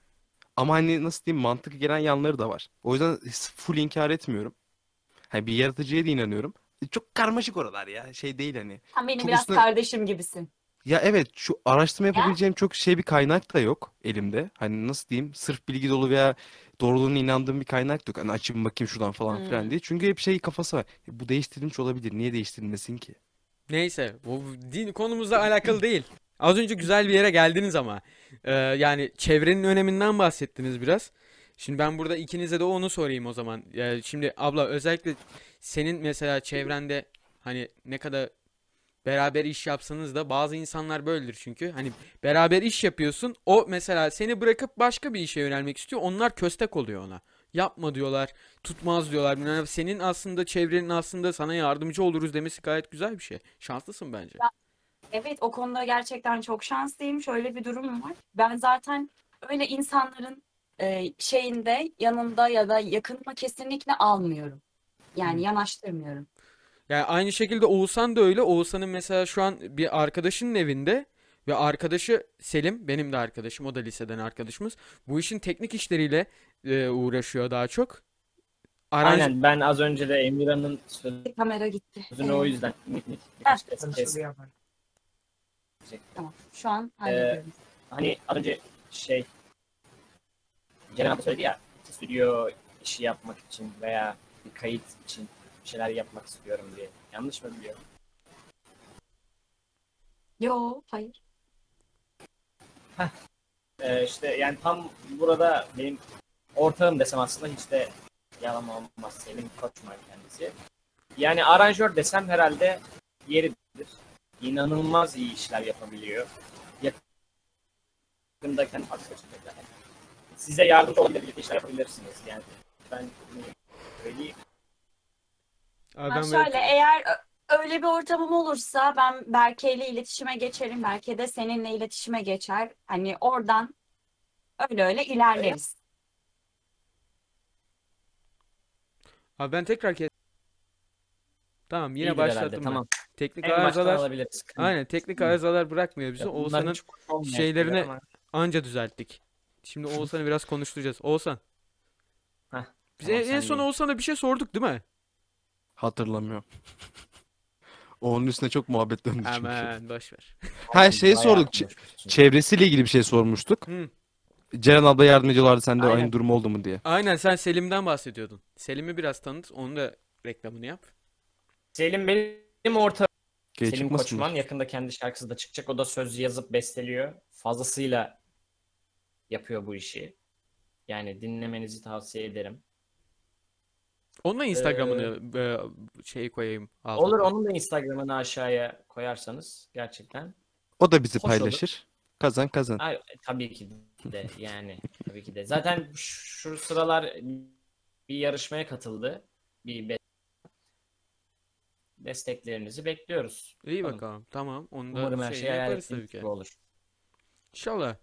Ama hani nasıl diyeyim mantık gelen yanları da var. O yüzden full inkar etmiyorum. Hani bir yaratıcıya da inanıyorum. E, Çok karmaşık oralar ya. Şey değil hani. Sen benim Çok biraz üstüne- kardeşim gibisin. Ya evet şu araştırma yapabileceğim çok şey bir kaynak da yok elimde. Hani nasıl diyeyim sırf bilgi dolu veya doğruluğuna inandığım bir kaynak da yok. Hani açayım bakayım şuradan falan filan Hmm. diye. Çünkü hep şey kafası var. E, Bu değiştirilmiş olabilir. Niye değiştirilmesin ki? Neyse, bu din konumuzla alakalı değil. Az önce güzel bir yere geldiniz ama. Ee, yani çevrenin öneminden bahsettiniz biraz. Şimdi ben burada ikinize de onu sorayım o zaman. Yani şimdi abla özellikle senin mesela çevrende hani ne kadar Beraber iş yapsanız da bazı insanlar böyledir çünkü. Hani beraber iş yapıyorsun. O mesela seni bırakıp başka bir işe yönelmek istiyor. Onlar köstek oluyor ona. Yapma diyorlar. Tutmaz diyorlar. ne. Senin aslında çevrenin aslında sana yardımcı oluruz demesi gayet güzel bir şey. Şanslısın bence. Evet o konuda gerçekten çok şanslıyım. Şöyle bir durum var. Ben zaten öyle insanların e, şeyinde yanında ya da yakınıma kesinlikle almıyorum. Yani yanaştırmıyorum. Yani aynı şekilde Oğuzhan da öyle. Oğuzhan'ın mesela şu an bir arkadaşının evinde ve arkadaşı Selim, benim de arkadaşım, o da liseden arkadaşımız. Bu işin teknik işleriyle e, uğraşıyor daha çok. Aranj- Aynen ben az önce de Emirhan'ın Kamera gitti. sözünü Evet, o yüzden kes. Tamam. Şu an hallediyorum. Hani az önce şey Ceren abla söyledi ya stüdyo işi yapmak için veya bir kayıt için bir şeyler yapmak istiyorum diye. Yanlış mı biliyorum? Yo, hayır. Ee, işte yani tam burada benim ortağım desem aslında hiç de yalan olmaz. Selim Koçman kendisi. Yani aranjör desem herhalde yeridir. İnanılmaz iyi işler yapabiliyor. Yakında kendi. Size yardımcı birlikte işler yapabilirsiniz. Yani ben bunu söyleyeyim. Ben Adam şöyle böyle eğer öyle bir ortamım olursa ben Berke ile iletişime geçerim. Berke de seninle iletişime geçer. Hani oradan öyle öyle ilerleriz. Abi ben tekrar kes. Tamam yine İyidir herhalde, başlattım ben. Tamam. Teknik En baştan arızalar alabiliriz. aynen teknik arızalar bırakmıyor bizi. Ya bunlar Oğuzhan'ın hiç şeylerini- ama- anca düzelttik. Şimdi Oğuzhan'ı biraz konuşturacağız. Oğuzhan. Heh, Biz tamam, en, en sen son değil. Oğuzhan'a bir şey sorduk değil mi? Hatırlamıyorum. Onun üstüne çok muhabbet döndü çünkü. Hemen boş ver. Ha şey Bayağı sorduk. ç- konuşmuşsun. çevresiyle ilgili bir şey sormuştuk. Hı. Ceren abla yardım ediyorlardı sende Aynen. aynı durum oldu mu diye. Aynen sen Selim'den bahsediyordun. Selim'i biraz tanıt. Onun da reklamını yap. Selim benim ortağım. Geç Selim çıkmasın. Koçman yakında kendi şarkısı da çıkacak. O da söz yazıp besteliyor. Fazlasıyla yapıyor bu işi. Yani dinlemenizi tavsiye ederim. Onun da Instagram'ını e, şey koyayım altına. Olur onun da Instagram'ını aşağıya koyarsanız gerçekten. O da bizi Hoş olur. paylaşır. Kazan kazan. Ay, tabii ki de yani tabii ki de. Zaten şu sıralar bir yarışmaya katıldı. Bir desteklerinizi bekliyoruz. İyi Bakalım. bakalım. Tamam. Onu da Umarım her şey yaparız tabii ki. olur. İnşallah.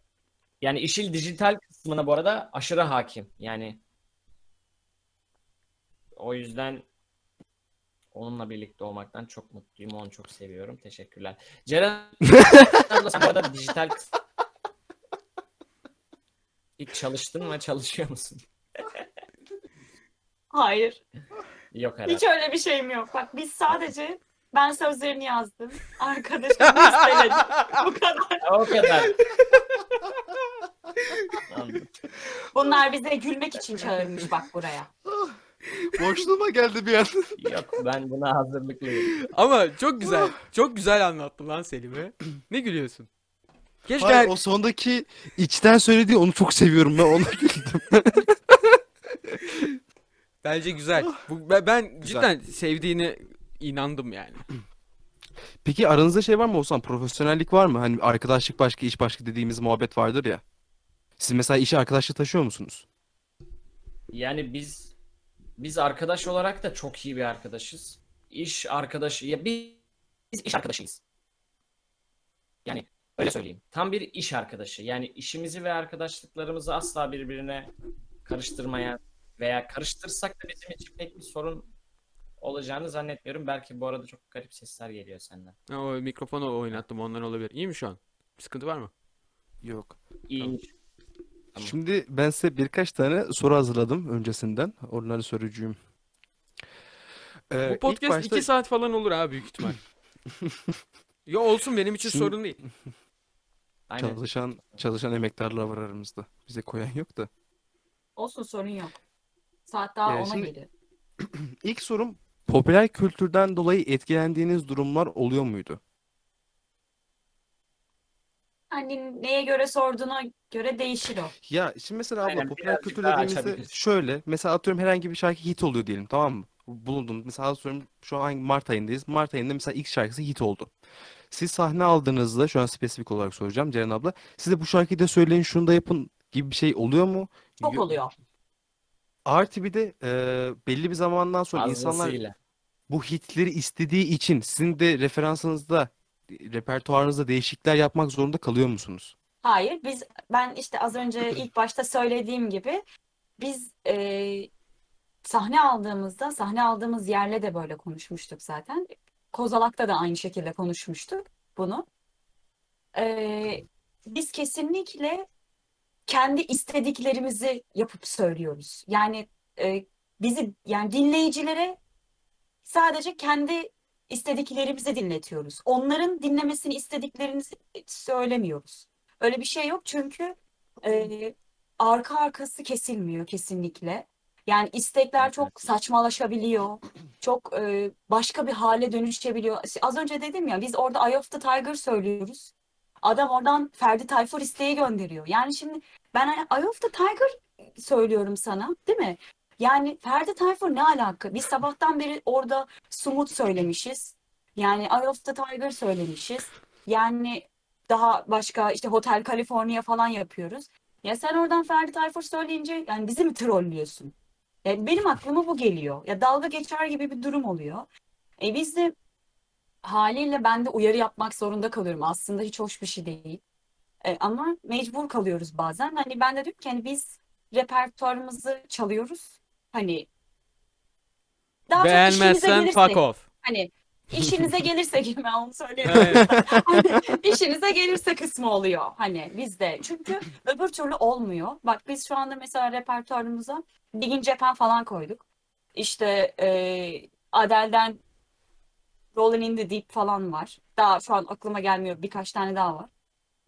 Yani işin dijital kısmına bu arada aşırı hakim. Yani o yüzden onunla birlikte olmaktan çok mutluyum. Onu çok seviyorum. Teşekkürler. Ceren bu arada dijital kıs- Hiç çalıştın mı? Çalışıyor musun? Hayır. Yok herhalde. Hiç öyle bir şeyim yok. Bak biz sadece ben sözlerini yazdım. Arkadaşım listeledi. Bu kadar. O kadar. Anladım. Bunlar bize gülmek için çağırmış bak buraya. Boşluğuma geldi bir an. Yok ben buna hazırlıklıyım. Ama çok güzel. Çok güzel anlattın lan Selim'i. Ne gülüyorsun? Keşke Hayır, her- o sondaki içten söylediği onu çok seviyorum ben ona güldüm. bence güzel. Bu, ben, ben Güzel. cidden sevdiğine inandım yani. Peki aranızda şey var mı Oğuzhan? Profesyonellik var mı? Hani arkadaşlık başka, iş başka dediğimiz muhabbet vardır ya. Siz mesela işi arkadaşla taşıyor musunuz? Yani biz biz arkadaş olarak da çok iyi bir arkadaşız. İş arkadaşı ya biz, biz iş arkadaşıyız. Yani öyle söyleyeyim. Tam bir iş arkadaşı. Yani işimizi ve arkadaşlıklarımızı asla birbirine karıştırmayan veya karıştırsak da bizim için pek bir sorun olacağını zannetmiyorum. Belki bu arada çok garip sesler geliyor senden. Ha, o mikrofonu oynattım ondan olabilir. İyi mi şu an? Bir sıkıntı var mı? Yok. İyi. Tamam. Şimdi ben size birkaç tane soru hazırladım öncesinden. Onları soracağım. Ee, Bu podcast başta 2 saat falan olur abi büyük ihtimal. Ya olsun benim için Şimdi- sorun değil. Aynen. çalışan çalışan emektarlar var aramızda. Bize koyan yok da. Olsun sorun yok. Saat daha Ee, ona şimdi- geliyor. İlk sorum popüler kültürden dolayı etkilendiğiniz durumlar oluyor muydu? Hani neye göre sorduğuna göre değişir o. Ya şimdi mesela abla Aynen, popüler birazcık kültür daha dediğimizde şöyle mesela atıyorum herhangi bir şarkı hit oluyor diyelim tamam mı? bulundunuz. Mesela atıyorum şu an hangi- Mart ayındayız. Mart ayında mesela ilk şarkısı hit oldu. Siz sahne aldığınızda şu an spesifik olarak soracağım Ceren abla. Size bu şarkıyı da söyleyin şunu da yapın gibi bir şey oluyor mu? Çok Yo- oluyor. Artı bir de e, belli bir zamandan sonra insanlar Fazlasıyla. bu hitleri istediği için sizin de referansınızda, repertuarınızda değişiklikler yapmak zorunda kalıyor musunuz? Hayır, biz ben işte az önce ilk başta söylediğim gibi biz e, sahne aldığımızda sahne aldığımız yerle de böyle konuşmuştuk zaten. Kozalak'ta da aynı şekilde konuşmuştuk bunu. E, biz kesinlikle kendi istediklerimizi yapıp söylüyoruz. Yani e, bizi yani dinleyicilere sadece kendi istediklerimizi dinletiyoruz. Onların dinlemesini istediklerini söylemiyoruz. Öyle bir şey yok çünkü e, arka arkası kesilmiyor kesinlikle. Yani istekler çok saçmalaşabiliyor. Çok e, başka bir hale dönüşebiliyor. Az önce dedim ya biz orada Eye of the Tiger söylüyoruz. Adam oradan Ferdi Tayfur isteği gönderiyor. Yani şimdi ben Eye of the Tiger söylüyorum sana, değil mi? Yani Ferdi Tayfur ne alaka? Biz sabahtan beri orada Sumut söylemişiz. Yani Eye of the Tiger söylemişiz. Yani daha başka işte Hotel California falan yapıyoruz. Ya sen oradan Ferdi Tayfur söyleyince yani bizi mi trollüyorsun? Yani benim aklıma bu geliyor. Ya dalga geçer gibi bir durum oluyor. E biz de haliyle ben de uyarı yapmak zorunda kalıyorum. Aslında hiç hoş bir şey değil. E, ama mecbur kalıyoruz bazen. Hani ben de diyorum ki hani biz repertuarımızı çalıyoruz. Hani daha Beğenmezsen fuck off. hani işinize gelirse gibi ben onu söyleyeyim. Hani işinize gelirse kısmı oluyor hani bizde. Çünkü öbür türlü olmuyor. Bak biz şu anda mesela repertuarımıza Digging Japan falan koyduk. İşte e, Adele'den Rolling in the Deep falan var. Daha şu an aklıma gelmiyor. Birkaç tane daha var.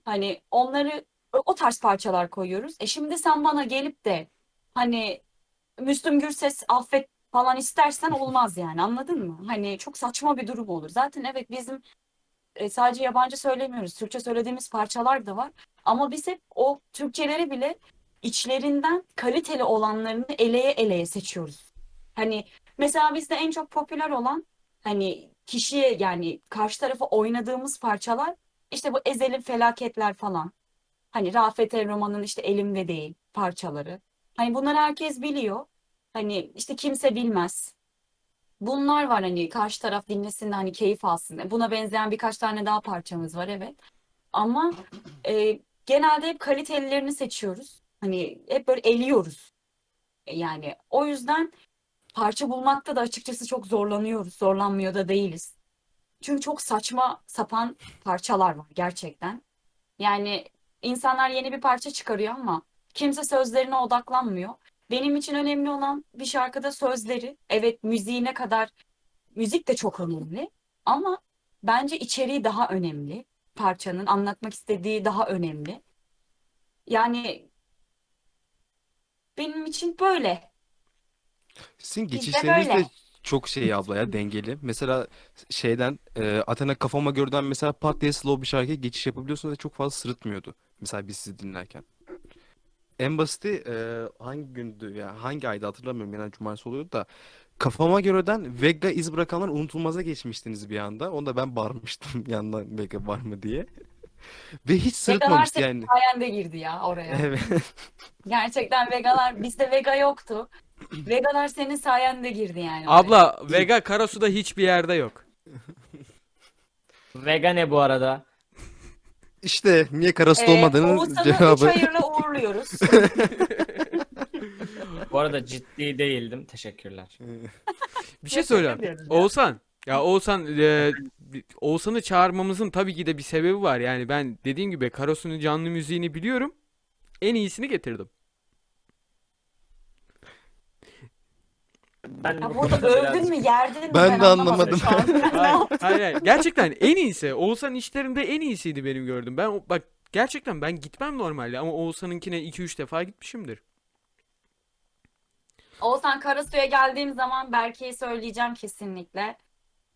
Hani onları o tarz parçalar koyuyoruz. E şimdi sen bana gelip de hani Müslüm Gürses affet falan istersen olmaz yani anladın mı? Hani çok saçma bir durum olur. Zaten evet bizim e, sadece yabancı söylemiyoruz. Türkçe söylediğimiz parçalar da var. Ama biz hep o Türkçeleri bile içlerinden kaliteli olanlarını eleye eleye seçiyoruz. Hani mesela bizde en çok popüler olan hani kişiye yani karşı tarafa oynadığımız parçalar işte bu Ezel'in Felaketler falan. Hani Rafet El Roman'ın işte Elimde Değil parçaları. Hani bunları herkes biliyor. Hani işte kimse bilmez. Bunlar var hani karşı taraf dinlesin de hani keyif alsın. Buna benzeyen birkaç tane daha parçamız var evet. Ama e, genelde hep kalitelilerini seçiyoruz. Hani hep böyle eliyoruz. E, Yani o yüzden parça bulmakta da açıkçası çok zorlanıyoruz. Zorlanmıyor da değiliz. Çünkü çok saçma sapan parçalar var gerçekten. Yani insanlar yeni bir parça çıkarıyor ama kimse sözlerine odaklanmıyor. Benim için önemli olan bir şarkıda sözleri. Evet müziğine kadar müzik de çok önemli ama bence içeriği daha önemli. Parçanın anlatmak istediği daha önemli. Yani benim için böyle. Sizin geçişleriniz de böyle. çok şey abla ya dengeli. Mesela şeyden e, Athena kafama görden mesela pat diye slow bir şarkıya geçiş yapabiliyorsunuz ve çok fazla sırıtmıyordu. Mesela biz sizi dinlerken. En basiti e, hangi gündü ya hangi ayda hatırlamıyorum genel cumartesi oluyordu da kafama göreden Vega iz bırakanlar unutulmaza geçmiştiniz bir anda. Onda ben bağırmıştım yandan Vega var mı diye. Ve hiç Vegalar sırıtmamıştı senin yani. sayende girdi ya oraya. Evet. Gerçekten vegalar bizde vega yoktu. Vegalar senin sayende girdi yani oraya. Abla Vega Karasu'da hiçbir yerde yok. Vega ne bu arada? İşte niye karası Ee, olmadığının Oğuzhan'ı üç cevabı. hayırla uğurluyoruz. Bu arada ciddi değildim. Teşekkürler. Bir şey ya. Oğuzhan. Ya Oğuzhan e, Oğuzhan'ı çağırmamızın tabii ki de bir sebebi var. Yani ben dediğim gibi Karasu'nun canlı müziğini biliyorum. En iyisini getirdim. Ben Ya bu burada konuda övdün mü yerdin mi Ben de anlamadım şu an. Hayır, hayır, hayır. Gerçekten en iyisi. Oğuzhan işlerinde en iyisiydi benim gördüm. Ben o- bak gerçekten ben gitmem normalde ama Oğuzhan'ınkine 2-3 defa gitmişimdir. Oğuzhan Karasu'ya geldiğim zaman Berke'ye söyleyeceğim kesinlikle.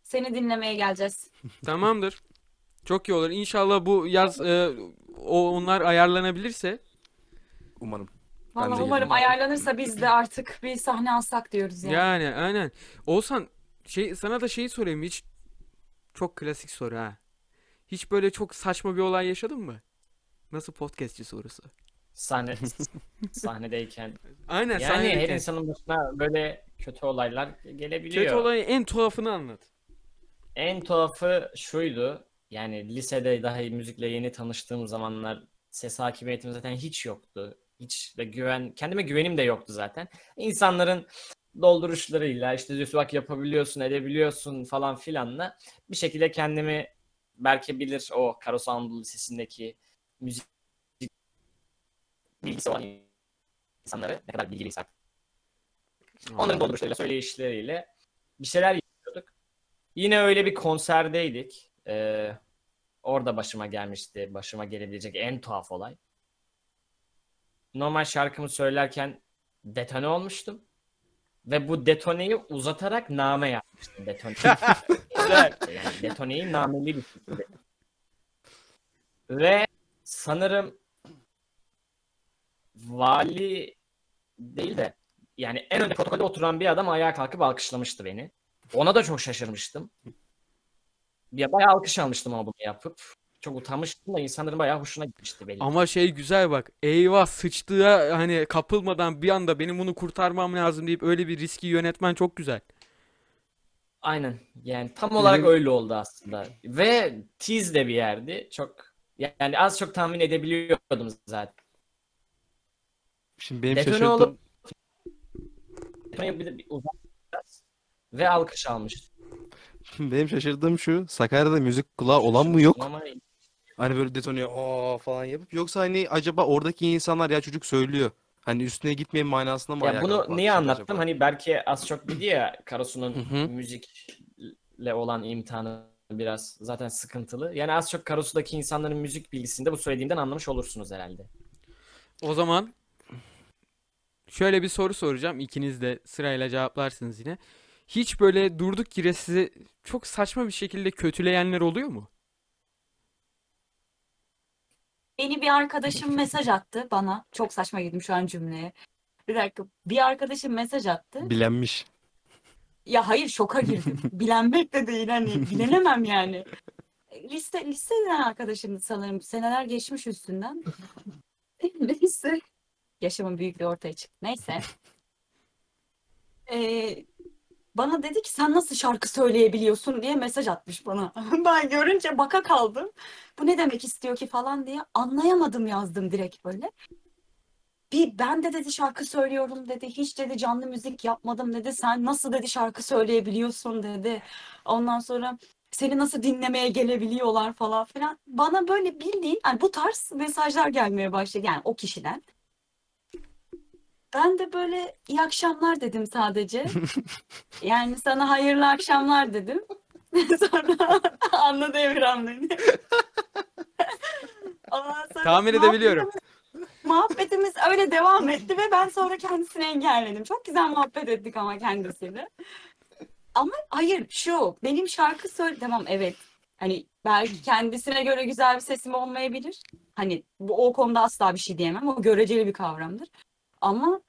Seni dinlemeye geleceğiz. Tamamdır. Çok iyi olur. İnşallah bu yaz e, o onlar ayarlanabilirse Umarım. Vallahi de umarım ayarlanırsa biz de artık bir sahne alsak diyoruz yani. Yani aynen. Olsan şey sana da şeyi sorayım hiç çok klasik soru ha. Hiç böyle çok saçma bir olay yaşadın mı? Nasıl podcastçi sorusu. Sahne sahnedeyken. Aynen Yani her sahnedeyken. insanın başına böyle kötü olaylar gelebiliyor. Kötü olayın en tuhafını anlat. En tuhafı şuydu. Yani lisede dahi müzikle yeni tanıştığım zamanlar ses hakimiyetim zaten hiç yoktu. Hiç de güven, kendime güvenim de yoktu zaten. İnsanların dolduruşlarıyla işte diyorsun bak yapabiliyorsun, edebiliyorsun falan filanla bir şekilde kendimi belki bilir o Karos Anadolu Lisesi'ndeki müzik bilgisi olan insanları ne kadar bilgiliysek Onların dolduruşlarıyla, söyleyişleriyle bir şeyler yapıyorduk. Yine öyle bir konserdeydik. Ee, orada başıma gelmişti. Başıma gelebilecek en tuhaf olay. Normal şarkımı söylerken detone olmuştum. Ve bu detoneyi uzatarak name yapmıştım. Detone. Yani detoneyi nameli bir şekilde. Ve sanırım vali değil de yani en önde protokolde oturan bir adam ayağa kalkıp alkışlamıştı beni. Ona da çok şaşırmıştım. Ya bayağı alkış almıştım ama bunu yapıp. Çok utanmıştım da insanların bayağı hoşuna gitmişti belli. Ama şey güzel bak. Eyvah sıçtığa hani kapılmadan bir anda benim bunu kurtarmam lazım deyip öyle bir riski yönetmen çok güzel. Aynen. Yani tam olarak Benim- öyle oldu aslında. Ve tiz de bir yerdi. Çok yani az çok tahmin edebiliyordum zaten. Şimdi benim Detone şaşırdığım olup bir uzak ve alkış almıştı. benim şaşırdığım şu Sakarya'da müzik kulağı olan mı yok? Ama Hani böyle detone o falan yapıp yoksa hani acaba oradaki insanlar ya çocuk söylüyor. Hani üstüne gitmeyin manasında mı Ya bunu niye anlattım? acaba? Hani belki az çok bildi ya Karasu'nun Hı hı. müzikle olan imtihanı biraz zaten sıkıntılı. Yani az çok Karasu'daki insanların müzik bilgisini de bu söylediğimden anlamış olursunuz herhalde. O zaman şöyle bir soru soracağım. İkiniz de sırayla cevaplarsınız yine. Hiç böyle durduk yere sizi çok saçma bir şekilde kötüleyenler oluyor mu? Beni bir arkadaşım mesaj attı bana. Çok saçma girdim şu an cümleye. Bir dakika. Bir arkadaşım mesaj attı. Bilenmiş. Ya hayır şoka girdim. Bilenmek de değil hani bilenemem yani. Liste listeden arkadaşım sanırım seneler geçmiş üstünden. Neyse. Yaşamın büyüklüğü ortaya çıktı. Neyse. Ee, bana dedi ki sen nasıl şarkı söyleyebiliyorsun diye mesaj atmış bana. Ben görünce baka kaldım. Bu ne demek istiyor ki falan diye anlayamadım yazdım direkt böyle. Bir ben de dedi şarkı söylüyorum dedi. Hiç dedi canlı müzik yapmadım dedi. Sen nasıl dedi şarkı söyleyebiliyorsun dedi. Ondan sonra seni nasıl dinlemeye gelebiliyorlar falan filan. Bana böyle bildiğin yani bu tarz mesajlar gelmeye başladı yani o kişiden. Ben de böyle iyi akşamlar dedim sadece. Yani sana hayırlı akşamlar dedim. Sonra anladı Emirhan beni. Ondan sonra Tahmin edebiliyorum. Muhabbetimiz öyle devam etti ve ben sonra kendisini engelledim. Çok güzel muhabbet ettik ama kendisiyle. Ama hayır şu benim şarkı söyle tamam evet. Hani belki kendisine göre güzel bir sesim olmayabilir. Hani bu o konuda asla bir şey diyemem. O göreceli bir kavramdır. Ama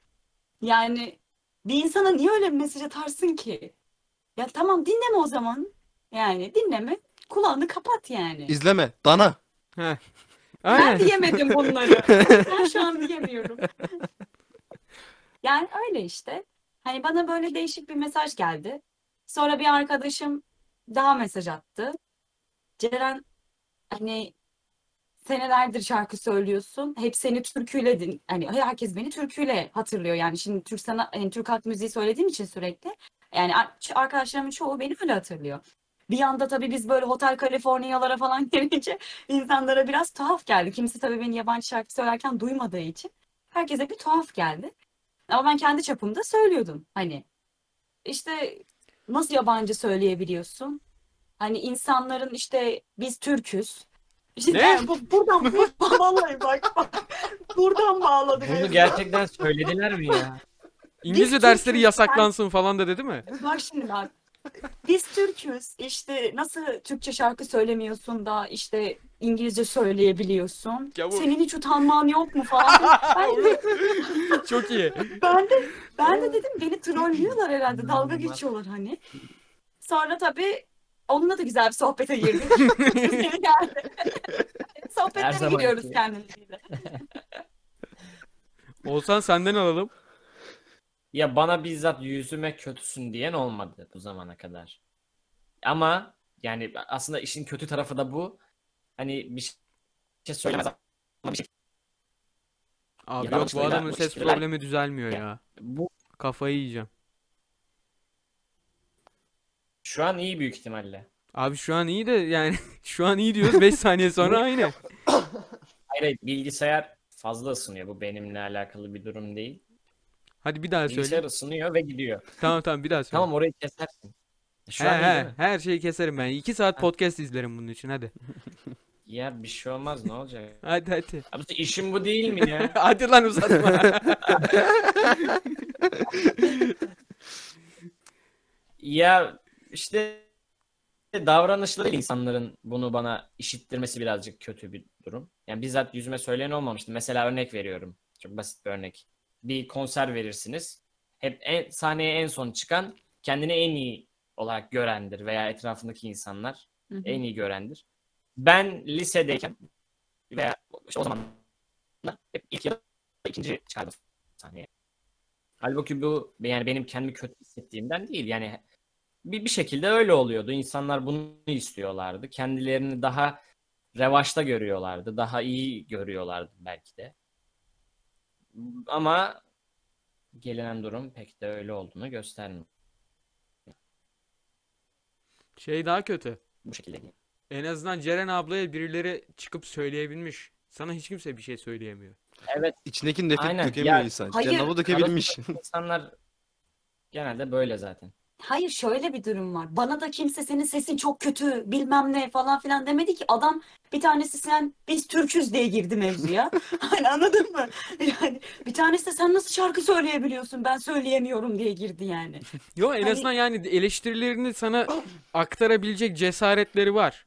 yani bir insana niye öyle bir mesaj atarsın ki? Ya tamam dinleme o zaman. Yani dinleme. Kulağını kapat yani. İzleme. Dana. Heh. Ben Aynen. diyemedim bunları. Ben şu an diyemiyorum. Yani öyle işte. Hani bana böyle değişik bir mesaj geldi. Sonra bir arkadaşım daha mesaj attı. Ceren hani senelerdir şarkı söylüyorsun. Hep seni türküyle din hani herkes beni türküyle hatırlıyor. Yani şimdi Türk sana yani Türk halk müziği söylediğim için sürekli. Yani ar- arkadaşlarımın çoğu beni öyle hatırlıyor. Bir anda tabii biz böyle Hotel California'lara falan gelince insanlara biraz tuhaf geldi. Kimse tabii beni yabancı şarkı söylerken duymadığı için herkese bir tuhaf geldi. Ama ben kendi çapımda söylüyordum. Hani işte nasıl yabancı söyleyebiliyorsun? Hani insanların işte biz Türküz. İşte Ne? bu, buradan vallahi bak, bak buradan bağladım. Bunu gerçekten söylediler mi ya? İngilizce Biz dersleri Türk'üz, yasaklansın falan da dedi mi? Bak şimdi bak. Biz Türküz. İşte nasıl Türkçe şarkı söylemiyorsun da işte İngilizce söyleyebiliyorsun. Gavur. Senin hiç utanman yok mu falan. ben, de, Çok iyi. ben de ben de dedim beni trollüyorlar herhalde. Dalga geçiyorlar hani. Sonra tabii onunla da güzel bir sohbete girdik. Sohbetlere giriyoruz kendimizle. Olsan senden alalım. Ya bana bizzat yüzüme kötüsün diyen olmadı bu zamana kadar. Ama yani aslında işin kötü tarafı da bu. Hani bir şey söylemez ama bir şey Abi Ya yok bu adamın ses problemi düzelmiyor ya. bu Kafayı yiyeceğim. Şu an iyi büyük ihtimalle. Abi şu an iyi de yani şu an iyi diyoruz 5 saniye sonra aynı. Hayır, hayır, bilgisayar fazla ısınıyor. Bu benimle alakalı bir durum değil. Hadi bir daha söyle. Bilgisayar ısınıyor ve gidiyor. Tamam tamam bir daha söyle. Tamam orayı kesersin. Şu He an iyi he mi? her şeyi keserim ben. 2 saat podcast izlerim bunun için hadi. Ya bir şey olmaz ne olacak? Hadi hadi. Abi işim bu değil mi ya? Hadi lan uzatma. Ya işte davranışları insanların bunu bana işittirmesi birazcık kötü bir durum. Yani bizzat yüzüme söyleyen olmamıştı. Mesela örnek veriyorum. Çok basit bir örnek. Bir konser verirsiniz. Hep en, sahneye en son çıkan kendini en iyi olarak görendir veya etrafındaki insanlar Hı hı. en iyi görendir. Ben lisedeyken veya işte o zaman hep ilk ya da ikinci çıkardım sahneye. Halbuki bu yani benim kendimi kötü hissettiğimden değil. Yani bir, bir şekilde öyle oluyordu. İnsanlar bunu istiyorlardı. Kendilerini daha revaçta görüyorlardı. Daha iyi görüyorlardı belki de. Ama gelinen durum pek de öyle olduğunu göstermiyor. Şey daha kötü. Bu şekilde. En azından Ceren ablaya birileri çıkıp söyleyebilmiş. Sana hiç kimse bir şey söyleyemiyor. Evet. İçindeki nefret Aynen, dökemiyor ya- insan. Hayır, Cenabı dökebilmiş. İnsanlar genelde böyle zaten. Hayır şöyle bir durum var. Bana da kimse senin sesin çok kötü bilmem ne falan filan demedi ki. Adam bir tanesi sen biz Türküz diye girdi mevzuya. Hani anladın mı? Yani bir tanesi de sen nasıl şarkı söyleyebiliyorsun ben söyleyemiyorum diye girdi yani. Yo en Hani- azından yani eleştirilerini sana aktarabilecek cesaretleri var.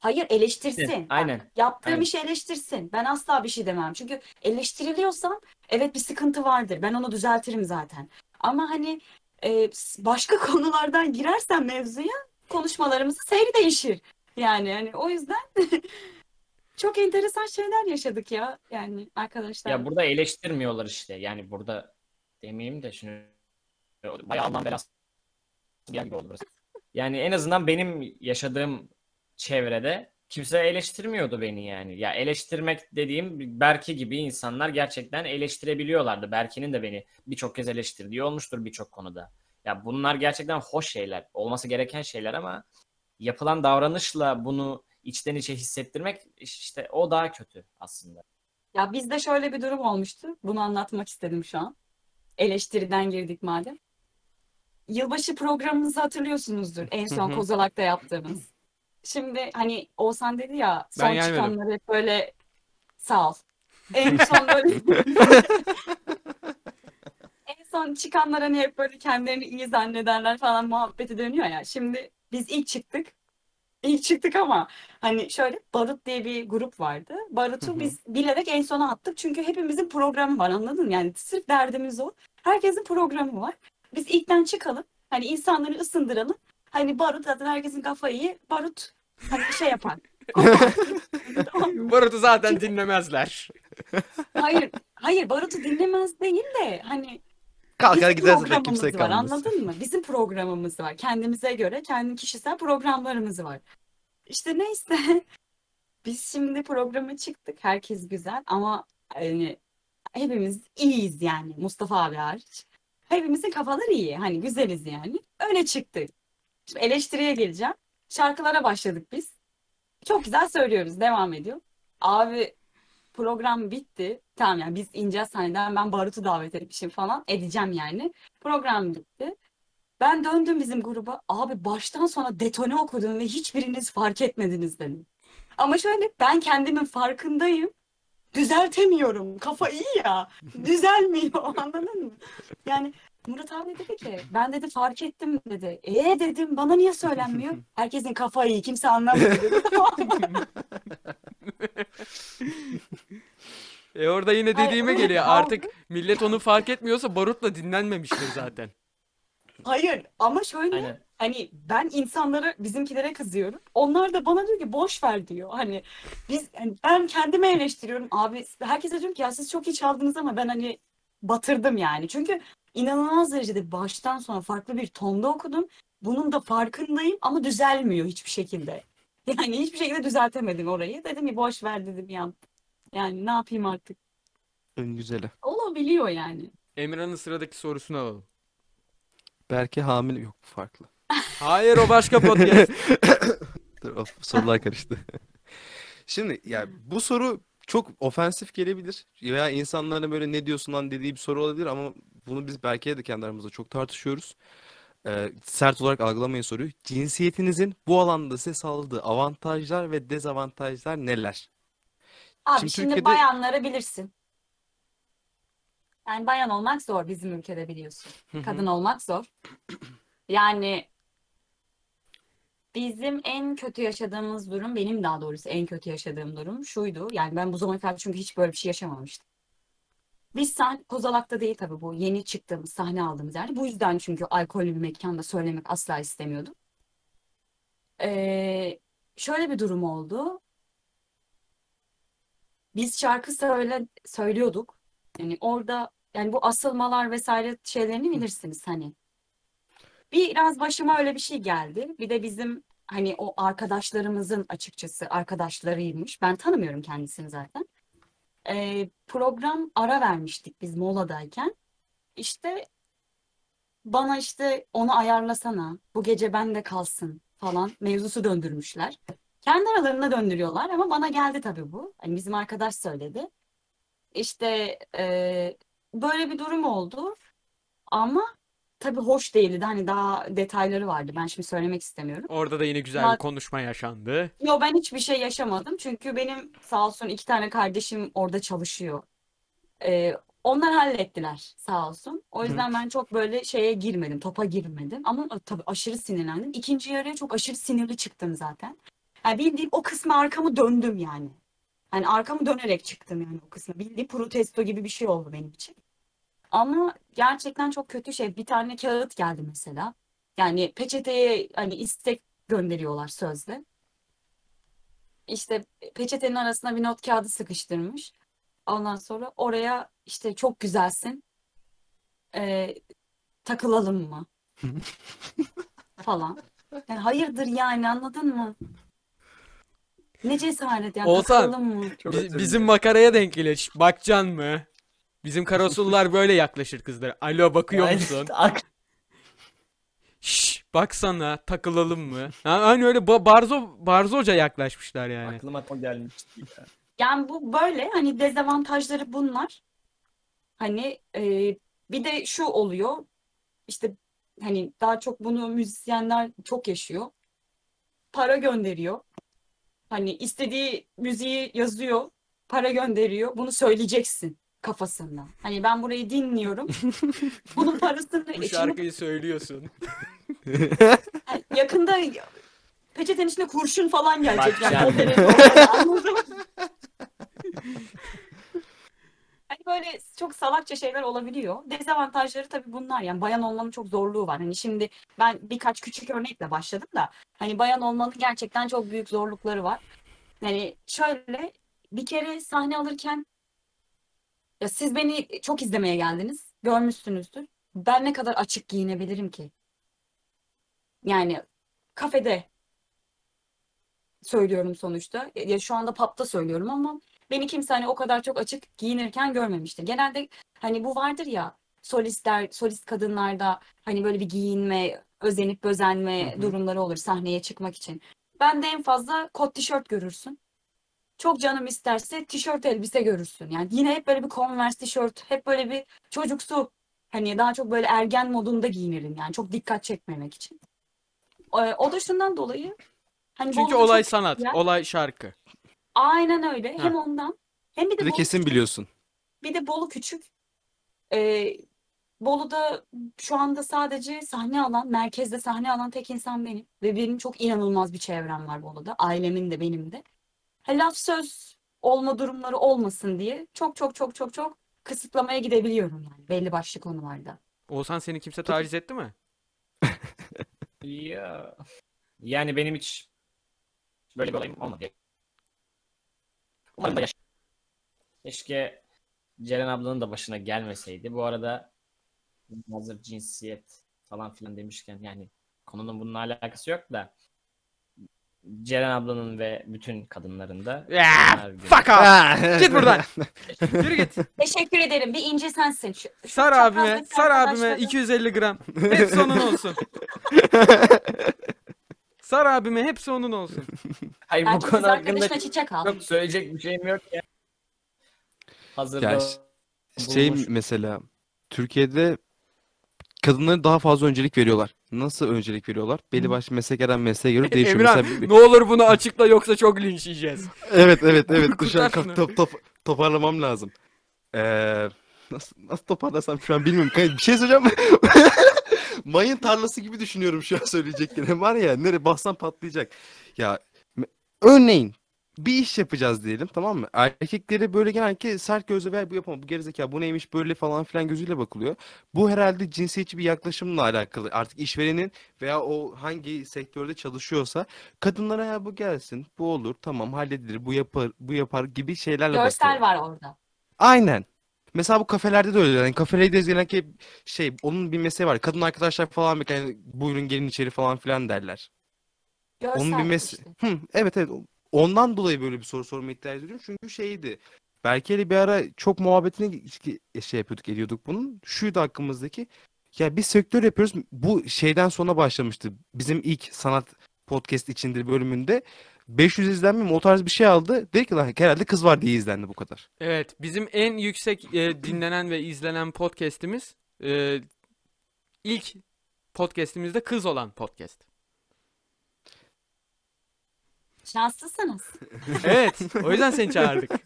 Hayır eleştirsin. Aynen. Yaptığım Aynen. işi eleştirsin. Ben asla bir şey demem. Çünkü eleştiriliyorsam evet bir sıkıntı vardır. Ben onu düzeltirim zaten. Ama hani e, başka konulardan girersen mevzuya konuşmalarımızın seyri değişir. Yani hani o yüzden çok enteresan şeyler yaşadık ya. Yani arkadaşlar. Ya burada eleştirmiyorlar işte. Yani burada demeyeyim de şunu bayağı Alman belası bir gibi oldu burası. Yani en azından benim yaşadığım çevrede kimse eleştirmiyordu beni yani. Ya eleştirmek dediğim Berke gibi insanlar gerçekten eleştirebiliyorlardı. Berke'nin de beni birçok kez eleştirdiği olmuştur birçok konuda. Ya bunlar gerçekten hoş şeyler, olması gereken şeyler ama yapılan davranışla bunu içten içe hissettirmek işte o daha kötü aslında. Ya bizde şöyle bir durum olmuştu. Bunu anlatmak istedim şu an. Eleştiriden girdik madem. Yılbaşı programımızı hatırlıyorsunuzdur. En son. Kozalak'ta yaptığımız. Şimdi hani Oğuzhan dedi ya son Ben çıkanları hep böyle sağ ol. En son böyle en son çıkanlar hani hep böyle kendilerini iyi zannederler falan muhabbeti dönüyor ya. Şimdi biz ilk çıktık. İlk çıktık ama hani şöyle Barut diye bir grup vardı. Hı Barut'u hı. biz bilerek en sona attık. Çünkü hepimizin programı var anladın mı? Yani sırf derdimiz o. Herkesin programı var. Biz ilkten çıkalım. Hani insanları ısındıralım. Hani Barut zaten herkesin kafayı iyi. Barut hani şey yapar. Barut'u zaten dinlemezler. hayır, hayır Barut'u dinlemez değil de hani Kalkar bizim gider zaten programımız kimse var kalmaz. anladın mı? Bizim programımız var. Kendimize göre kendi kişisel programlarımız var. İşte neyse. Biz şimdi programa çıktık. Herkes güzel ama hani hepimiz iyiyiz yani. Mustafa abi hariç. Hepimizin kafaları iyi. Hani güzeliz yani. Öyle çıktık. Şimdi eleştiriye geleceğim. Şarkılara başladık biz. Çok güzel söylüyoruz. Devam ediyor. Abi program bitti. Tamam yani biz ineceğiz sahneden. Ben Barut'u davet etmişim falan. Edeceğim yani. Program bitti. Ben döndüm bizim gruba. Abi baştan sona detone okudum ve hiçbiriniz fark etmediniz dedim. Ama şöyle ben kendimin farkındayım. Düzeltemiyorum. Kafa iyi ya. Düzelmiyor anladın mı? Yani Murat abi dedi ki ben dedi fark ettim dedi. E dedim bana niye söylenmiyor? Herkesin kafayı iyi kimse anlamıyor dedi. E orada yine dediğime öyle geliyor. Artık millet onu fark etmiyorsa barutla dinlenmemiştir zaten. Hayır ama şöyle Aynen. hani ben insanlara bizimkilere kızıyorum. Onlar da bana diyor ki boş ver diyor. Hani biz hani ben kendimi eleştiriyorum. Abi herkese diyorum ki ya siz çok iyi çaldınız ama ben hani batırdım yani. Çünkü inanılmaz derecede baştan sona farklı bir tonda okudum. Bunun da farkındayım ama düzelmiyor hiçbir şekilde. Yani hiçbir şekilde düzeltemedim orayı. Dedim ki boş ver dedim ya. Yani ne yapayım artık. En güzeli. Olabiliyor yani. Emirhan'ın sıradaki sorusunu alalım. Belki hamile yok farklı. Hayır o başka podcast. Dur, of, sorular karıştı. Şimdi ya bu soru çok ofensif gelebilir veya insanların böyle ne diyorsun lan dediği bir soru olabilir ama bunu biz Berke'yle de kendi aramızda çok tartışıyoruz. Ee, sert olarak algılamayın soruyu. Cinsiyetinizin bu alanda size sağladığı avantajlar ve dezavantajlar neler? Abi Şimdi şimdi Türkiye'de- bayanları bilirsin. Yani bayan olmak zor bizim ülkede biliyorsun. Kadın olmak zor. Yani bizim en kötü yaşadığımız durum, benim daha doğrusu en kötü yaşadığım durum şuydu. Yani ben bu zamana kadar çünkü hiç böyle bir şey yaşamamıştım. Biz sahne, Kozalak'ta değil tabii bu yeni çıktığımız sahne aldığımız yerde. Bu yüzden çünkü alkollü bir mekanda söylemek asla istemiyordum. Ee, şöyle bir durum oldu. Biz şarkı söyle, söylüyorduk. Yani orada yani bu asılmalar vesaire şeylerini bilirsiniz hani. Biraz başıma öyle bir şey geldi. Bir de bizim hani o arkadaşlarımızın açıkçası arkadaşlarıymış. Ben tanımıyorum kendisini zaten. Ee, program ara vermiştik biz moladayken. İşte bana işte onu ayarlasana. Bu gece bende kalsın falan mevzusu döndürmüşler. Kendi aralarına döndürüyorlar ama bana geldi tabii bu. Hani bizim arkadaş söyledi. İşte e, böyle bir durum oldu. Ama tabii hoş değildi. Hani daha detayları vardı. Ben şimdi söylemek istemiyorum. Orada da yine güzel bir konuşma yaşandı. Yo ben hiçbir şey yaşamadım. Çünkü benim sağ olsun iki tane kardeşim orada çalışıyor. Ee, onlar hallettiler sağ olsun. O yüzden ben çok böyle şeye girmedim, topa girmedim. Ama tabii aşırı sinirlendim. İkinci yarıya çok aşırı sinirli çıktım zaten. Yani bildiğim o kısmı arkamı döndüm yani. Yani arkamı dönerek çıktım yani o kısmı. Bildiğin protesto gibi bir şey oldu benim için. Ama gerçekten çok kötü şey. Bir tane kağıt geldi mesela. Yani peçeteye hani istek gönderiyorlar sözle. İşte peçetenin arasına bir not kağıdı sıkıştırmış. Ondan sonra oraya işte çok güzelsin. Ee, takılalım mı? Falan. Yani hayırdır yani anladın mı? Ne cesaret yani Oğuzhan, takılalım mı? Çok bizim makaraya denk geliyor. Şş, Bakcan mı? Bizim karasullar böyle yaklaşır kızlara. Alo bakıyor Yani musun? Şş, baksana takılalım mı? Ha, hani öyle ba- barzo barzoca yaklaşmışlar yani. aklıma o gelmişti. ya. Yani bu böyle hani dezavantajları bunlar. Hani e, bir de şu oluyor işte hani daha çok bunu müzisyenler çok yaşıyor. Para gönderiyor. Hani istediği müziği yazıyor, para gönderiyor. Bunu söyleyeceksin kafasında. Hani ben burayı dinliyorum. Bunun parasını Bu şarkıyı söylüyorsun. Yani yakında peçetenin içine kurşun falan gelecek Bak yani o derece anladın? Hani böyle çok salakça şeyler olabiliyor. Dezavantajları tabii bunlar yani bayan olmanın çok zorluğu var. Hani şimdi ben birkaç küçük örnekle başladım da hani bayan olmanın gerçekten çok büyük zorlukları var. Yani şöyle bir kere sahne alırken ya siz beni çok izlemeye geldiniz. Görmüşsünüzdür. Ben ne kadar açık giyinebilirim ki? Yani kafede söylüyorum sonuçta. Ya şu anda pub'da söylüyorum ama beni kimse hani o kadar çok açık giyinirken görmemiştir. Genelde hani bu vardır ya solistler, solist kadınlarda hani böyle bir giyinme, özenip özenme Hı hı. durumları olur sahneye çıkmak için. Ben de en fazla kot tişört görürsün. Çok canım isterse tişört elbise görürsün. Yani yine hep böyle bir Converse tişört, hep böyle bir çocuksu hani daha çok böyle ergen modunda giyinirim yani çok dikkat çekmemek için. Ee, O da şundan dolayı hani Çünkü olay çok sanat, güzel. olay şarkı. Aynen öyle. Hem ondan hem bir de Bir de kesin biliyorsun. bir de Bolu küçük. Ee, Bolu'da şu anda sadece sahne alan, merkezde sahne alan tek insan benim. Ve benim çok inanılmaz bir çevrem var Bolu'da. Ailemin de benim de. Laf söz olma durumları olmasın diye çok çok çok çok çok kısıtlamaya gidebiliyorum yani belli başlı konularda. Oğuzhan seni kimse taciz etti mi? Ya. Yani benim hiç böyle bir olayım olmadı. Umarım da yaş- Keşke Ceren ablanın da başına gelmeseydi. Bu arada hazır cinsiyet falan filan demişken yani konunun bununla alakası yok da Ceren ablanın ve bütün kadınların da fuck off. Git buradan. Yürü git. Teşekkür ederim. Bir ince sensin. Şu, şu Sar abime, sar abime arkadaşlara- 250 gram. Hepsi onun olsun. Sar abime hepsi onun olsun. Hayır bu Belki kız konu hakkında arkadaşına çiçek al. çok söyleyecek bir şeyim yok ya. Hazırda Ya ş- Şey bulmuş. mesela Türkiye'de kadınlara daha fazla öncelik veriyorlar. Nasıl öncelik veriyorlar? Belli başlı mesleklerden mesleğe göre değişiyor. Emirhan Mesela ne olur bunu açıkla yoksa çok linç yiyeceğiz. Evet evet evet. Şu an kaf- top, top, toparlamam lazım. Ee, nasıl, nasıl toparlasam şu an bilmiyorum. Bir şey söyleyeceğim. Mayın tarlası gibi düşünüyorum şu an söyleyeceklerim. Var ya nereye bassam patlayacak. Ya örneğin bir iş yapacağız diyelim tamam mı? Erkekleri böyle genellikle sert gözle ver bu yapamam bu gerizekalı bu neymiş böyle falan filan gözüyle bakılıyor. Bu herhalde cinsiyetçi bir yaklaşımla alakalı. Artık işverenin veya o hangi sektörde çalışıyorsa kadınlara ya bu gelsin, bu olur, tamam halledilir, bu yapar, bu yapar gibi şeylerle Görsel bakıyorlar. var orada. Aynen. Mesela bu kafelerde de öyle. Yani kafelerde de genellikle şey onun bir mesleği var. Kadın arkadaşlar falan yani buyurun gelin içeri falan filan derler. Görsel Onun bir mes işte. Hı, evet evet. Ondan dolayı böyle bir soru sorma ihtiyacı duydum. Çünkü şeydi. Berke'yle bir ara çok muhabbetini şey yapıyorduk, ediyorduk bunun. Şuydu hakkımızdaki. Ya bir sektör yapıyoruz. Bu şeyden sonra başlamıştı. Bizim ilk sanat podcast içindir bölümünde 500 izlenme mi o tarz bir şey aldı. Dedi ki lan herhalde kız var diye izlendi bu kadar. Evet, bizim en yüksek e, dinlenen ve izlenen podcast'imiz e, ilk podcast'imizde kız olan podcast. Şanslısınız. Evet, o yüzden seni çağırdık.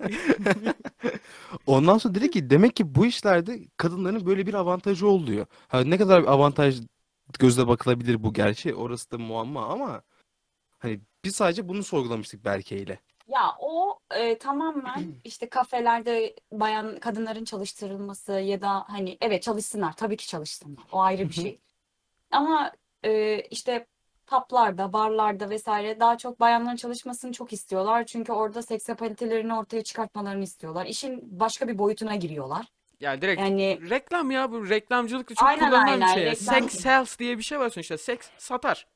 Ondan sonra dedi ki demek ki bu işlerde kadınların böyle bir avantajı oluyor. Ha, ne kadar bir avantaj gözle bakılabilir bu gerçi orası da muamma ama hani biz sadece bunu sorgulamıştık Berke ile. Ya o e, tamamen işte kafelerde bayan kadınların çalıştırılması ya da hani evet çalışsınlar tabii ki çalışsınlar. O ayrı bir şey. Ama e, işte publarda, barlarda vesaire daha çok bayanların çalışmasını çok istiyorlar. Çünkü orada seksapalitelerini ortaya çıkartmalarını istiyorlar. İşin başka bir boyutuna giriyorlar. Ya direkt Yani reklam ya bu reklamcılıkta çok Aynen, kullanılan bir aynen, şey. ya. reklam. Sex sells diye bir şey var sonuçta. Seks satar.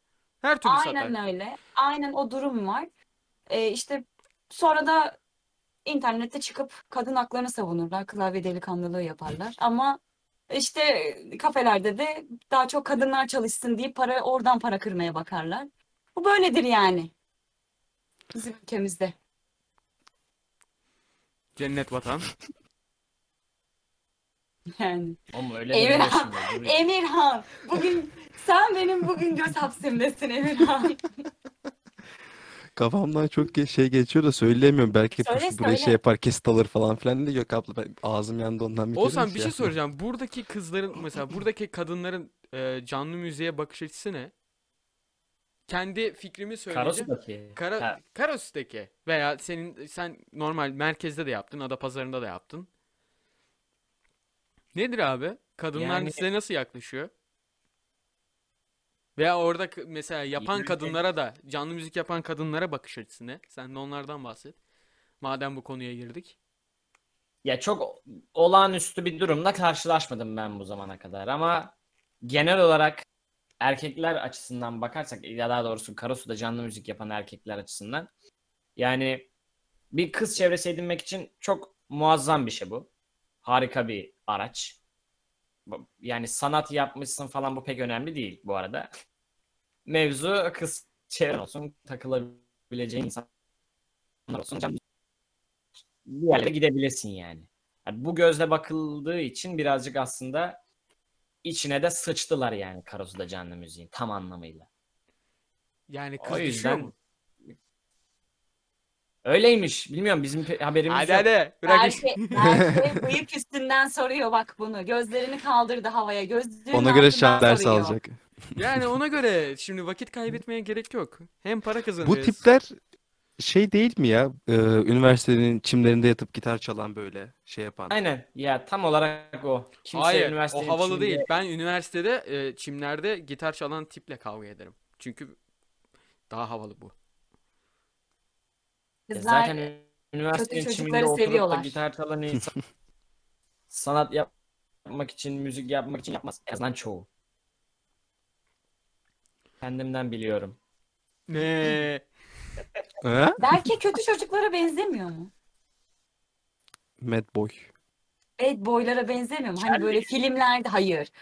Her türlü satar. aynen öyle. Aynen o durum var. E, işte sonra da internette çıkıp kadın haklarını savunurlar. Klavye delikanlılığı yaparlar. Ama işte kafelerde de daha çok kadınlar çalışsın diye para oradan para kırmaya bakarlar. Bu böyledir yani. Bizim ülkemizde. Cennet vatan. Yani. Oğlum öyle Emirhan. Emirhan, bugün sen benim bugün göz hapsimdesin Emirhan. Kafamdan çok ge- şey geçiyor da söyleyemiyorum. Belki Söyle, buraya şey söyle. yapar kesit alır falan filan diye yok abla ben ağzım yandı ondan bitiyorum Oğuzhan ki bir ya. şey soracağım. Buradaki kızların mesela buradaki kadınların e, canlı müziğe bakış açısı ne? Kendi fikrimi söyleyeceğim. Karasu'daki. Kara, Ha, Karos'taki veya senin sen normal merkezde de yaptın, Adapazarı'nda da yaptın. Nedir abi? Kadınlar Yani- size nasıl yaklaşıyor? Veya orada k- mesela yapan kadınlara da canlı müzik yapan kadınlara bakış açısı ne? Sen de onlardan bahset. Madem bu konuya girdik. Ya çok olağanüstü bir durumla karşılaşmadım ben bu zamana kadar ama genel olarak erkekler açısından bakarsak ya daha doğrusu Karasu'da canlı müzik yapan erkekler açısından yani bir kız çevresi edinmek için çok muazzam bir şey bu. Harika bir araç. Yani sanat yapmışsın falan bu pek önemli değil bu arada. Mevzu kız çevren olsun, takılabileceğin insanlar olsun. Bir yerlere gidebilirsin yani. Yani bu gözle bakıldığı için birazcık aslında içine de sıçtılar yani Karasu'da canlı müziğin tam anlamıyla. Yani O kız düşüyor yüzden mu? Öyleymiş. Bilmiyorum bizim pe- haberimiz Hadi yok. hadi bırak iş- Berke, Berke bıyık üstünden soruyor bak bunu. Gözlerini kaldırdı havaya. Gözlüğünün Ona göre altından şans ders soruyor. alacak. Yani ona göre şimdi vakit kaybetmeye gerek yok. Hem para Bu tipler şey değil mi ya? Ee, üniversitenin çimlerinde yatıp gitar çalan böyle şey yapan. Aynen. Ya tam olarak o. Kimse Hayır, üniversitenin o havalı içinde- değil. Ben üniversitede e, çimlerde gitar çalan tiple kavga ederim. Çünkü daha havalı bu. Ya Kızlar zaten üniversitenin kötü çocukları oturup da seviyorlar. gitar çalan insan sanat yapmak için, müzik yapmak için yapmaz. En azından çoğu. Kendimden biliyorum. Ne? Berke kötü çocuklara benzemiyor mu? Mad Boy. Bad boylara benzemiyor mu? Hani böyle filmlerde hayır.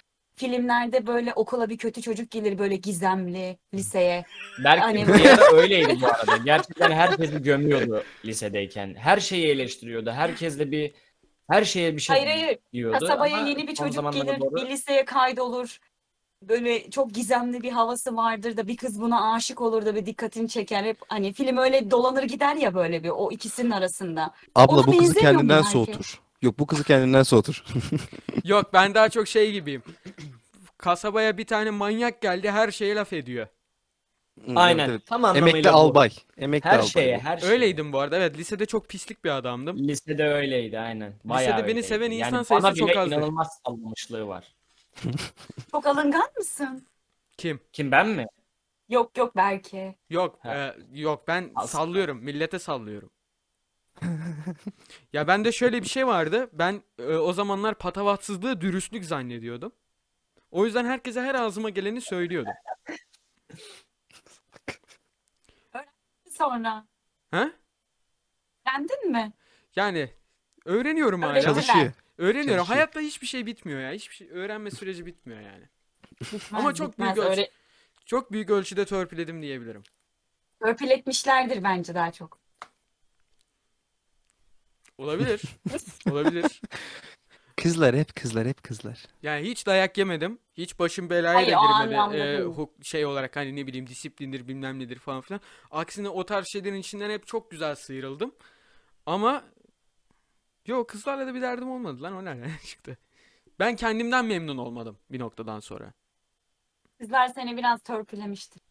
Filmlerde böyle okula bir kötü çocuk gelir böyle gizemli liseye. Belki Hani bir ara öyleydi bu arada. Gerçekten herkesi gömüyordu lisedeyken. Her şeyi eleştiriyordu. Herkesle bir her şeye bir şey Hayır hayır. diyordu. Kasabaya ama yeni bir çocuk gelir, doğru- bir liseye kaydolur. Böyle çok gizemli bir havası vardır da bir kız buna aşık olur da bir dikkatini çeker. Hep hani film öyle dolanır gider ya böyle bir o ikisinin arasında. Abla Ona bu kızı kendinden belki? soğutur. Yok bu kızı kendinden soğutur. Yok ben daha çok şey gibiyim. Kasabaya bir tane manyak geldi her şeye laf ediyor. Aynen. Evet, evet. Tam anlamıyla Emekli bu. albay. Emekli Her albay. şeye, her şeye. Öyleydim bu arada. Evet lisede çok pislik bir adamdım. Lisede öyleydi aynen. Bayağı beni öyleydi. seven insan yani sayısı bana çok azdı. inanılmaz sallamışlığı var. Çok alıngan mısın? Kim? Kim ben mi? Yok yok belki. Yok, Ha. e, yok ben Aslında. sallıyorum. Millete sallıyorum. Ya bende şöyle bir şey vardı. Ben e, o zamanlar patavatsızlığı dürüstlük zannediyordum. O yüzden herkese her ağzıma geleni söylüyordum. Sonra. Ha? Beğendin mi? Yani öğreniyorum hala. Çalışıyor. Öğreniyorum. Çalışıyor. Hayatta hiçbir şey bitmiyor ya. Hiçbir şey öğrenme süreci bitmiyor yani. Bitmez, Ama çok büyük bitmez. ölçü- Öyle Çok büyük ölçüde törpüledim diyebilirim. törpületmişlerdir bence daha çok. Olabilir. Olabilir. Kızlar hep kızlar hep kızlar. Yani hiç dayak yemedim. Hiç başım belaya Hayır, da girmedi. anlamda Ee, değil. huk- şey olarak hani ne bileyim disiplindir bilmem nedir falan filan. Aksine o tarz şeylerin içinden hep çok güzel sıyrıldım. Ama yok kızlarla da bir derdim olmadı lan o nereden çıktı? Ben kendimden memnun olmadım bir noktadan sonra. Kızlar seni biraz törpülemiştir.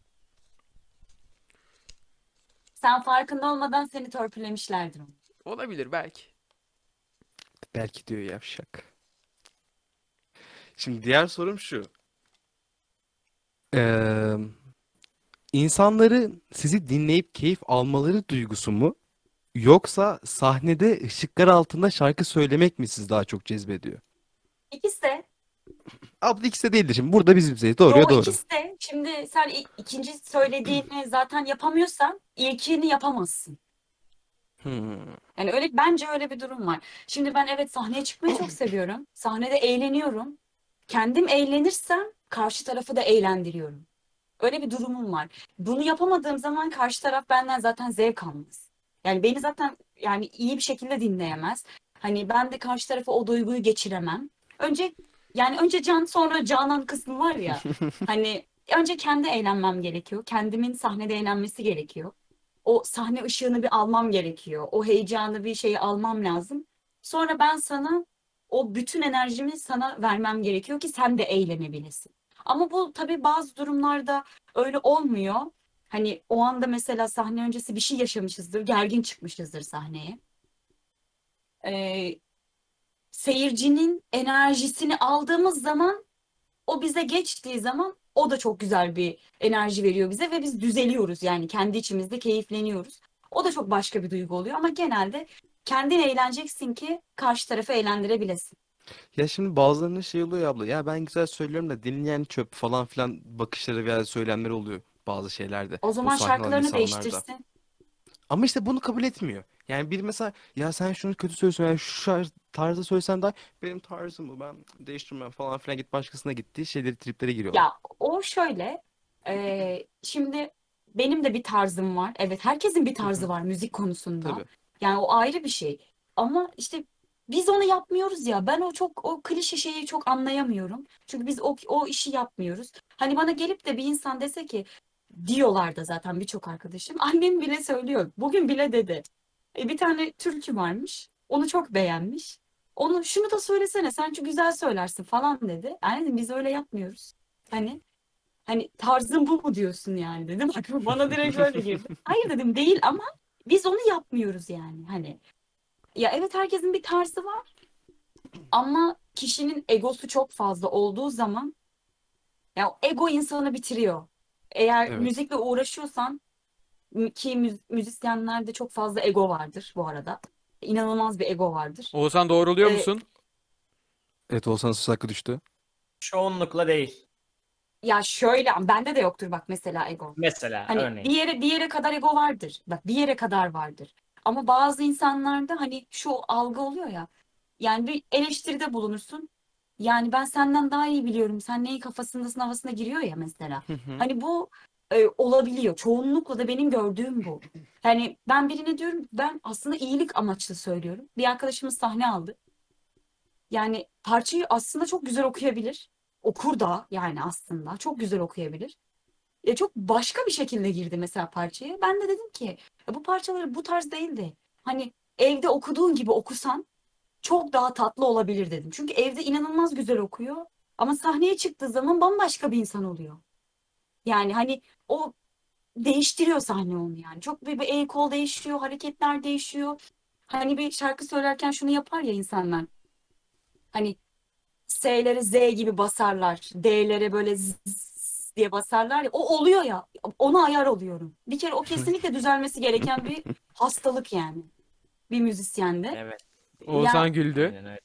Sen farkında olmadan seni törpülemişlerdir. Olabilir belki. Belki diyor yavşak. Şimdi diğer sorum şu. Ee, insanları sizi dinleyip keyif almaları duygusu mu? Yoksa sahnede ışıklar altında şarkı söylemek mi sizi daha çok cezbediyor? İkisi de. Abla ikisi de değildir şimdi. Burada biz bizeyiz. Doğruya Yo, doğru. ikisi de. Şimdi sen ikinci söylediğini zaten yapamıyorsan ilkini yapamazsın. Hmm. Yani öyle bence öyle bir durum var. Şimdi ben evet sahneye çıkmayı çok seviyorum. Sahnede eğleniyorum. Kendim eğlenirsem karşı tarafı da eğlendiriyorum. Öyle bir durumum var. Bunu yapamadığım zaman karşı taraf benden zaten zevk almaz. Yani beni zaten yani iyi bir şekilde dinleyemez. Hani ben de karşı tarafa o duyguyu geçiremem. Önce yani önce can sonra canan kısmı var ya. Hani önce kendi eğlenmem gerekiyor. Kendimin sahnede eğlenmesi gerekiyor. O sahne ışığını bir almam gerekiyor. O heyecanı bir şeyi almam lazım. Sonra ben sana o bütün enerjimi sana vermem gerekiyor ki sen de eğlenebilesin. Ama bu tabii bazı durumlarda öyle olmuyor. Hani o anda mesela sahne öncesi bir şey yaşamışızdır, gergin çıkmışızdır sahneye. Ee, seyircinin enerjisini aldığımız zaman o bize geçtiği zaman o da çok güzel bir enerji veriyor bize ve biz düzeliyoruz yani kendi içimizde keyifleniyoruz. O da çok başka bir duygu oluyor ama genelde kendin eğleneceksin ki karşı tarafı eğlendirebilesin. Ya şimdi bazılarının şey oluyor ya abla. Ya ben güzel söylüyorum da dinleyen çöp falan filan bakışları veya söylemleri oluyor bazı şeylerde. O zaman şarkılarını insanlarda. değiştirsin. Ama işte bunu kabul etmiyor. Yani bir mesela ya sen şunu kötü söylüyorsun yani şu tarzda söylesen daha benim tarzım bu ben değiştirmem falan filan git başkasına gittiği şeyleri triplere giriyorlar. Ya o şöyle e, şimdi benim de bir tarzım var. Evet herkesin bir tarzı var müzik konusunda. Tabii. Yani o ayrı bir şey. Ama işte biz onu yapmıyoruz ya. Ben o çok o klişe şeyi çok anlayamıyorum. Çünkü biz o, o işi yapmıyoruz. Hani bana gelip de bir insan dese ki diyorlar da zaten birçok arkadaşım. Annem bile söylüyor. Bugün bile dedi. E, bir tane türkü varmış. Onu çok beğenmiş. Onu şunu da söylesene sen çünkü güzel söylersin falan dedi. Yani dedim biz öyle yapmıyoruz. Hani hani tarzın bu mu diyorsun yani dedim. Bana direkt böyle girdi. Hayır dedim değil ama biz onu yapmıyoruz yani. Hani ya evet herkesin bir tarzı var. Ama kişinin egosu çok fazla olduğu zaman ya o ego insanı bitiriyor. Eğer Evet. müzikle uğraşıyorsan ki müz- müzisyenlerde çok fazla ego vardır bu arada. İnanılmaz bir ego vardır. Oğuzhan doğruluyor Ee, musun? Evet söz hakkı düştü. Çoğunlukla değil. Ya şöyle bende de yoktur bak mesela ego. Mesela Hani örneğin. bir yere bir yere kadar ego vardır. Bak bir yere kadar vardır. Ama bazı insanlarda hani şu algı oluyor ya. Yani bir eleştiride bulunursun. Yani ben senden daha iyi biliyorum. Sen neyi kafasındasın havasına giriyor ya mesela. Hı hı. Hani bu e, olabiliyor. Çoğunlukla da benim gördüğüm bu. Yani ben birine diyorum ben aslında iyilik amaçlı söylüyorum. Bir arkadaşımız sahne aldı. Yani parçayı aslında çok güzel okuyabilir. Okur da yani aslında çok güzel okuyabilir. Ya çok başka bir şekilde girdi mesela parçaya. Ben de dedim ki "Ya bu parçaları bu tarz değildi. Hani evde okuduğun gibi okusan çok daha tatlı olabilir dedim. Çünkü evde inanılmaz güzel okuyor. Ama sahneye çıktığı zaman bambaşka bir insan oluyor. Yani hani o değiştiriyor sahne onu yani. Çok bir, bir el kol değişiyor, hareketler değişiyor. Hani bir şarkı söylerken şunu yapar ya insanlar. Hani S'lere Z gibi basarlar. D'lere böyle z z diye basarlar ya. O oluyor ya. Ona ayar oluyorum. Bir kere o kesinlikle düzelmesi gereken bir hastalık yani. Bir müzisyende. Evet. Oğuzhan güldü. Aynen öyle.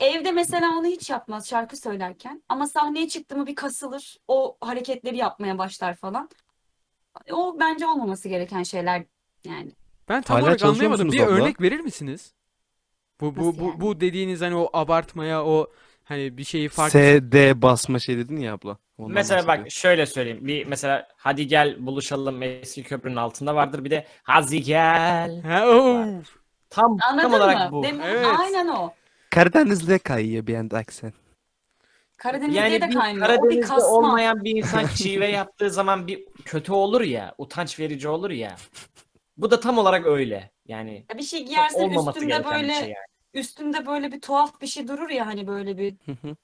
E, Evde mesela onu hiç yapmaz şarkı söylerken. Ama sahneye çıktı mı bir kasılır. O hareketleri yapmaya başlar falan. O bence olmaması gereken şeyler yani. Ben tam Hala olarak çalışıyor anlayamadım. Bir abla? örnek verir misiniz? Bu bu Nasıl bu yani? bu dediğiniz hani o abartmaya o hani bir şeyi farklı S, D basma şey dedin ya abla. Ondan Mesela bahsediyor. bak şöyle söyleyeyim. Bir mesela hadi gel buluşalım eski köprünün altında vardır. Bir de hadi gel. Ha. Tam Anladın tam olarak mı? bu. Evet. Aynen o. Karadeniz'de kayıyor bir anda aksen. Karadeniz'de Yani de bir kaynıyor. O bir Karadeniz'de kasma. olmayan bir insan şive yaptığı zaman bir kötü olur ya, utanç verici olur ya. Bu da tam olarak öyle. Yani Ya Bir şey çok giyersin olmaması üstünde gereken böyle bir şey yani. üstünde böyle bir tuhaf bir şey durur ya hani böyle bir Hı hı.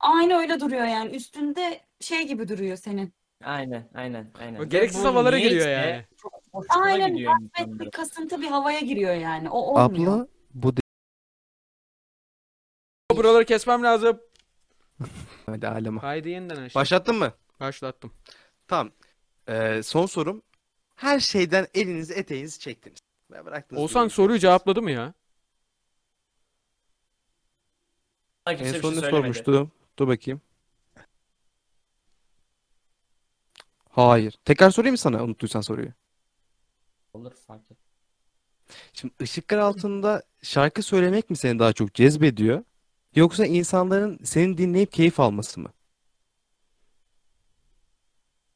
aynı öyle duruyor yani üstünde şey gibi duruyor senin. Aynen, aynen, aynen. O gereksiz bu havalara giriyor niyeyse yani. Çok hoşuna Aynen gidiyor bir kasıntı bir havaya giriyor yani. O olmuyor. Abla bu de- Buraları kesmem lazım. Hadi aleme. Haydi yeniden aç. Başlattın mı? Başlattım. Tamam. Ee, son sorum. Her şeyden elinizi eteğinizi çektiniz. Ve bıraktınız. Oğuzhan bir soruyu cevapladı mı ya? Bana kimse En bir son şey ne söylemedi. sormuştu? Dur bakayım. Hayır. Tekrar sorayım mı sana unuttuysan soruyu? Olur fark et. Şimdi ışıklar altında şarkı söylemek mi seni daha çok cezbediyor? Yoksa insanların seni dinleyip keyif alması mı?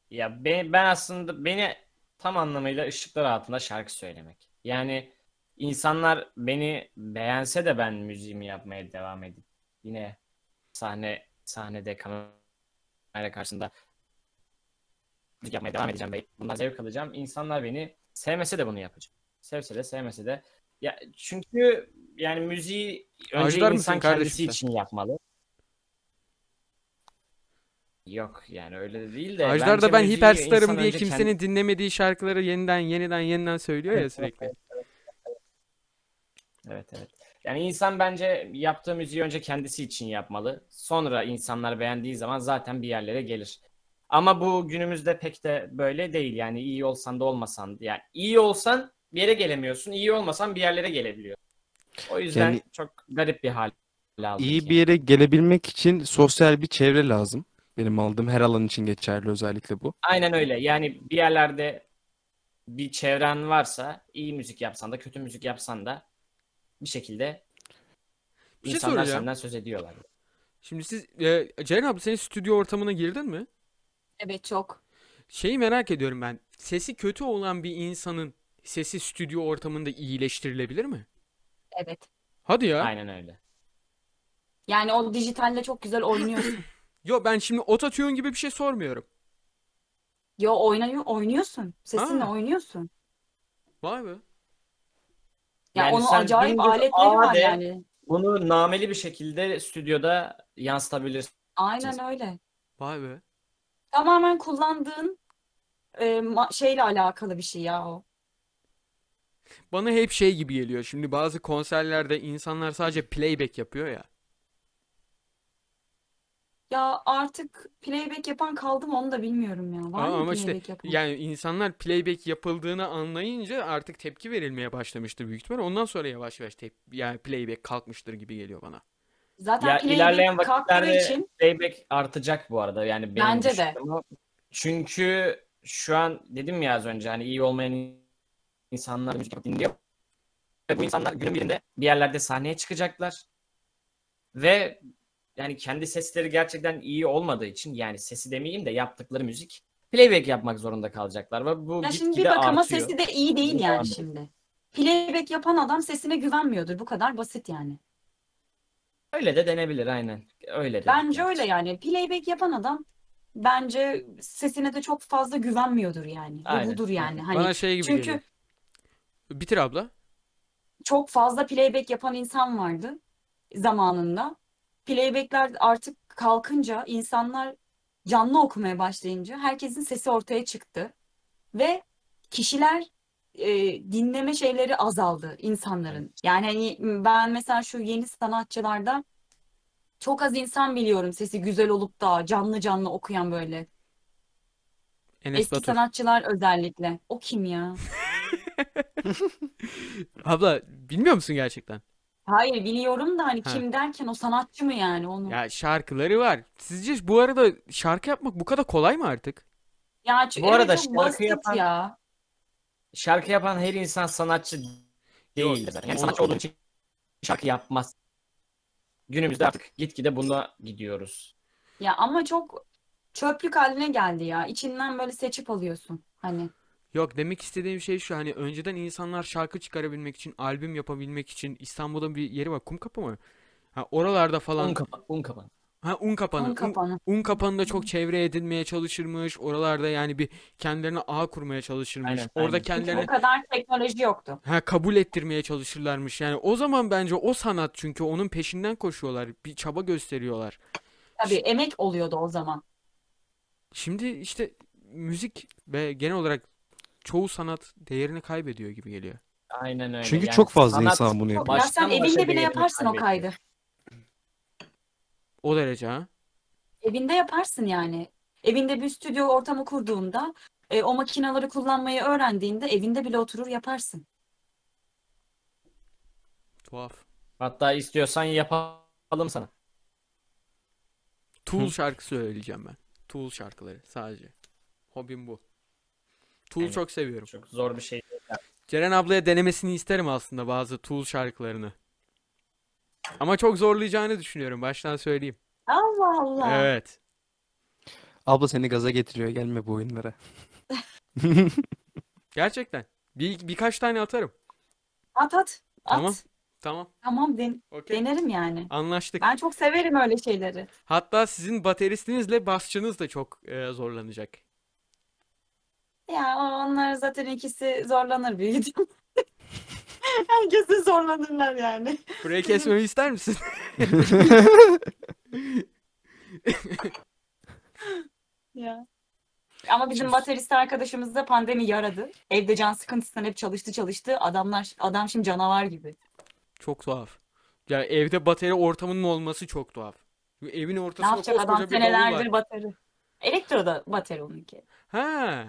Ya ben, ben aslında beni tam anlamıyla ışıklar altında şarkı söylemek. Yani insanlar beni beğense de ben müziğimi yapmaya devam edip yine sahne sahnede kamera karşısında müzik yapmaya devam edeceğim ve bundan zevk alacağım. İnsanlar beni sevmese de bunu yapacağım. Sevse de sevmese de ya çünkü yani müziği önce mısın insan kendisi sen? için yapmalı. Yok yani öyle de değil de Ajdar da ben hiperstarım diye kimsenin kendi- dinlemediği şarkıları yeniden yeniden yeniden söylüyor ya sürekli. Evet evet. Yani insan bence yaptığı müziği önce kendisi için yapmalı. Sonra insanlar beğendiği zaman zaten bir yerlere gelir. Ama bu günümüzde pek de böyle değil. Yani iyi olsan da olmasan da. Yani iyi olsan bir yere gelemiyorsun. iyi olmasan bir yerlere gelebiliyor. O yüzden Yani- çok garip bir hal aldık İyi yani. bir yere gelebilmek için sosyal bir çevre lazım. Benim aldığım her alan için geçerli özellikle bu. Aynen öyle. Yani bir yerlerde bir çevren varsa iyi müzik yapsan da kötü müzik yapsan da bir şekilde Bir şey insanlar soracağım. senden söz ediyorlar. Şimdi siz e, Ceren abi senin stüdyo ortamına girdin mi? Evet çok. Şeyi merak ediyorum ben. Sesi kötü olan bir insanın sesi stüdyo ortamında iyileştirilebilir mi? Evet. Hadi ya. Aynen öyle. Yani o dijitalle çok güzel oynuyorsun. Yo ben şimdi ototune gibi bir şey sormuyorum. Yo oynuyor, oynuyorsun. Sesinle Ha. oynuyorsun. Vay be. Ya Yani onun sen acayip dümdüz aletleri A var de- yani. Bunu nameli bir şekilde stüdyoda yansıtabilirsin. Aynen öyle. Vay be. Tamamen kullandığın e, ma- şeyle alakalı bir şey ya o. Bana hep şey gibi geliyor. Şimdi bazı konserlerde insanlar sadece playback yapıyor ya. Ya artık playback yapan kaldı mı onu da bilmiyorum ya. Var Aa, mı ama işte playback yapan? Yani insanlar playback yapıldığını anlayınca artık tepki verilmeye başlamıştır büyük ihtimal. Ondan sonra yavaş yavaş tep yani playback kalkmıştır gibi geliyor bana. Zaten Ya ilerleyen vakitlerde için playback artacak bu arada yani benim Bence de. Çünkü şu an dedim ya az önce hani iyi olmayan insanlar müzik dinliyor. Ve bu insanlar günün birinde bir yerlerde sahneye çıkacaklar. Ve yani kendi sesleri gerçekten iyi olmadığı için yani sesi demeyeyim de yaptıkları müzik playback yapmak zorunda kalacaklar ve bu ya şimdi bir bakıma artıyor. sesi de iyi değil yani şimdi. Playback yapan adam sesine güvenmiyordur. Bu kadar basit yani. Öyle de denebilir aynen. Öyle de. Bence öyle yani. Playback yapan adam bence sesine de çok fazla güvenmiyordur yani. Bu Aynen, budur yani. Hani Bana şey gibi çünkü geliyor. Bitir abla. çok fazla playback yapan insan vardı zamanında. Playbackler artık kalkınca insanlar canlı okumaya başlayınca herkesin sesi ortaya çıktı. Ve kişiler e, dinleme şeyleri azaldı insanların. Yani hani ben mesela şu yeni sanatçılarda çok az insan biliyorum sesi güzel olup da canlı canlı okuyan böyle. Enes Eski Batur. sanatçılar özellikle. O kim ya? Abla bilmiyor musun gerçekten? Hayır biliyorum da hani Ha. kim derken o sanatçı mı yani onu? Ya şarkıları var. Sizce bu arada şarkı yapmak bu kadar kolay mı artık? Ya ç- Bu evet arada çok şarkı basit yapan- ya. Şarkı yapan her insan sanatçı değil. Yani sanatçı olduğun için şarkı yapmaz. Günümüzde artık gitgide buna gidiyoruz. Ya ama çok çöplük haline geldi ya. İçinden böyle seçip alıyorsun. Hani Yok demek istediğim şey şu hani önceden insanlar şarkı çıkarabilmek için, albüm yapabilmek için İstanbul'da bir yeri var. Kumkapı mı? Ha, oralarda falan Un kapan, un kapan. ha un kapanı. un Un, kapanı. kapanında çok çevre edinmeye çalışırmış. Oralarda yani bir kendilerine ağ kurmaya çalışırmış. Aynen, Orada aynen. Çünkü kendilerine o kadar teknoloji yoktu. ha kabul ettirmeye çalışırlarmış. Yani o zaman bence o sanat çünkü onun peşinden koşuyorlar. Bir çaba gösteriyorlar. Tabii emek oluyordu o zaman. Şimdi işte müzik ve genel olarak çoğu sanat değerini kaybediyor gibi geliyor. Aynen öyle. Çünkü Yani çok fazla sanat insan bunu yapıyor. Ya sen evinde bile yaparsın o kaydı. O derece ha. Evinde yaparsın yani. Evinde bir stüdyo ortamı kurduğunda, e, o makinaları kullanmayı öğrendiğinde evinde bile oturur yaparsın. Tuhaf. Hatta istiyorsan yapalım sana. Tool şarkı söyleyeceğim ben. Tool şarkıları sadece. Hobim bu. Tool Aynen. çok seviyorum. Çok zor bir şey. değil. Ceren ablaya denemesini isterim aslında bazı Tool şarkılarını. Ama çok zorlayacağını düşünüyorum. Baştan söyleyeyim. Allah Allah. Evet. Abla seni gaza getiriyor gelme bu oyunlara. Gerçekten. Bir, birkaç tane atarım. At at. At. Tamam. Tamam. Tamam den- Okey. denerim yani. Anlaştık. Ben çok severim öyle şeyleri. Hatta sizin bateristinizle basçınız da çok e, zorlanacak. Ya onlar zaten ikisi zorlanır ihtimal. Herkesi zorlanırlar yani. Burayı kesmemi ister misin? Ya. Ama bizim baterist arkadaşımız da pandemi yaradı. Evde can sıkıntısından hep çalıştı çalıştı. Adamlar adam şimdi canavar gibi. Çok tuhaf. Ya evde bateri ortamının olması çok tuhaf. Evin Ne ortasında yapacak adam koskoca bir davul senelerdir bateri. Elektro da bateri onunki. Ha.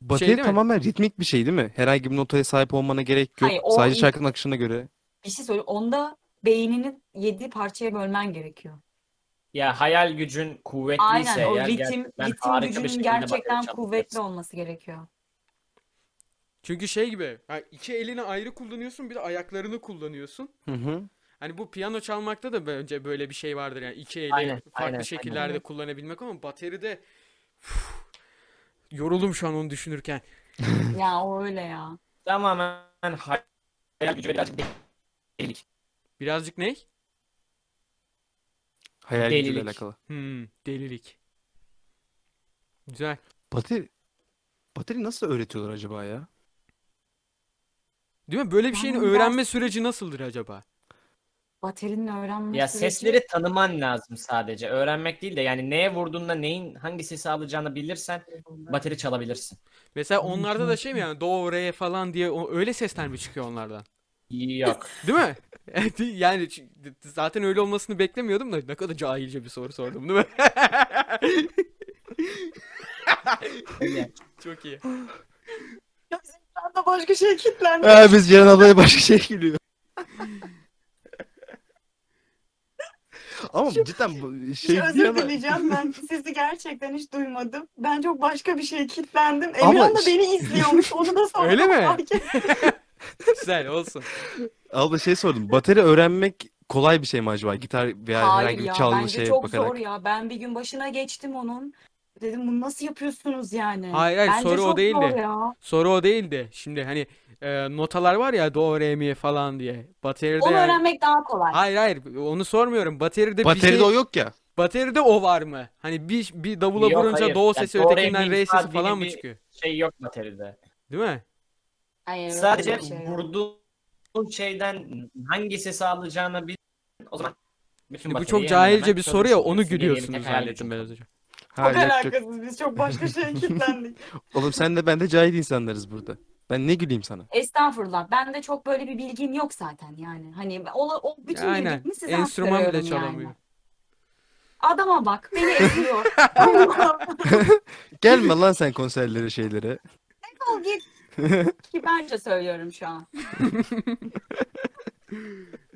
Bateri değil mi? tamamen ritmik bir şey değil mi? Herhangi bir notaya sahip olmana gerek yok. Hayır, o Sadece şarkının akışına göre. Bir şey söyleyeyim. Onda beynini yedi parçaya bölmen gerekiyor. Ya hayal gücün kuvvetliyse Aynen o eğer ritim, ritim harika bir gücünün şekilde gerçekten bateri kuvvetli olması gerekiyor. Çünkü şey gibi. ha, iki elini ayrı kullanıyorsun bir de ayaklarını kullanıyorsun. Hı hı. Hani bu piyano çalmakta da bence böyle bir şey vardır yani iki eli Aynen, farklı aynen, şekillerde aynen. kullanabilmek ama bateride Uf, yoruldum şu an onu düşünürken. Ya o öyle ya. Tamamen hayal gücü ve birazcık delilik. Birazcık ne? Hayal gücüyle Delilik. alakalı. Hmm, delilik. Güzel. Bateri, bateri nasıl öğretiyorlar acaba ya? Değil mi? Böyle bir şeyin öğrenme süreci nasıldır acaba? Baterinin öğrenme Ya süreci- sesleri tanıman lazım sadece. Öğrenmek değil de yani neye vurduğunda neyin hangi sesi alacağını bilirsen bateri çalabilirsin. Mesela onlarda da şey mi yani do, re falan diye o, öyle sesler mi çıkıyor onlardan? Yok. Değil mi? Yani ç- zaten öyle olmasını beklemiyordum da ne kadar cahilce bir soru sordum değil mi? Öyle. Çok iyi. Ya bizim şu anda başka şey kilitlendi. Ha, biz Ceren ablaya başka şey geliyor. Ama cidden bu şey bir özür yana- dileyeceğim ben sizi gerçekten hiç duymadım. Ben çok başka bir şeye kilitlendim. Ama Emirhan da ş- beni izliyormuş. Onu da sonra Öyle mi? Güzel olsun. Abla şey sordum. Bateri öğrenmek kolay bir şey mi acaba? Gitar veya Hayır herhangi bir ya çalgı bence şeye çok bakarak. zor ya. Ben bir gün başına geçtim onun. Dedim bunu nasıl yapıyorsunuz yani? Hayır, hayır, Bence soru o çok değil de. zor ya. Soru o değildi. Şimdi hani e, notalar var ya do, re, mi falan diye. Bateride Onu yani- öğrenmek daha kolay. Hayır hayır onu sormuyorum. Bateride bir Bateride şey o yok ya. bateride o var mı? Hani bir bir davula Yok, vurunca hayır. do Ya sesi do, re, ötekinden mi, re sesi falan mı çıkıyor? Şey yok bateride. Değil mi? Hayır, öyle Sadece bir şey yok. vurduğun şeyden hangi sesi alacağını bil. O zaman bütün Bu bateriyi çok hemen cahilce hemen bir soru ya onu yeni gülüyorsunuz zannettim ben az önce. Çok Ha, yok, yok. alakasız. Biz çok başka şeye kilitlendik. Oğlum sen de ben de cahil insanlarız burada. Ben ne güleyim sana? Estağfurullah. Ben de çok böyle bir bilgim yok zaten yani. Hani o, o bütün Aynen. bilgimi size Enstrüman bile aktarıyorum yani. çalamıyor. Adama bak beni eziyor. Gelme lan sen konserlere şeylere. Defol git. Kibarca söylüyorum şu an.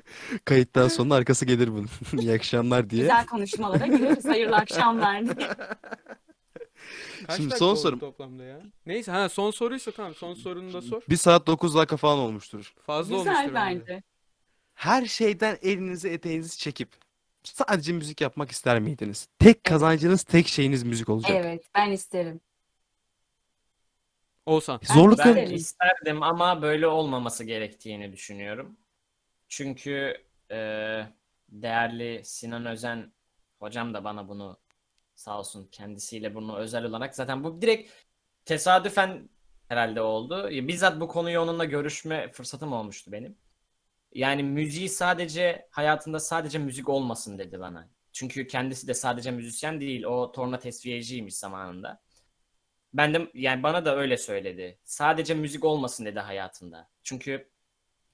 Kayıttan sonra arkası gelir bunun. İyi akşamlar diye. Güzel konuşmalara gireriz. Hayırlı akşamlar diye. Kaç Şimdi dakika son oldu sorum. toplamda ya? Neyse ha son soruysa tamam son sorunu da sor. 1 saat 9 dakika falan olmuştur. Fazla olmuştur Güzel bence. bence. Her şeyden elinizi eteğinizi çekip sadece müzik yapmak ister miydiniz? Tek kazancınız, tek şeyiniz müzik olacak. Evet ben isterim. Olsan. Ben Zorluk Ben isterim. isterdim ama böyle olmaması gerektiğini düşünüyorum. Çünkü e, değerli Sinan Özen hocam da bana bunu sağ olsun kendisiyle bunu özel olarak zaten bu direkt tesadüfen herhalde oldu. Bizzat bu konuyu onunla görüşme fırsatım olmuştu benim. Yani müziği sadece hayatında sadece müzik olmasın dedi bana. Çünkü kendisi de sadece müzisyen değil. O torna tesviyeciymiş zamanında. Ben de yani bana da öyle söyledi. Sadece müzik olmasın dedi hayatında. Çünkü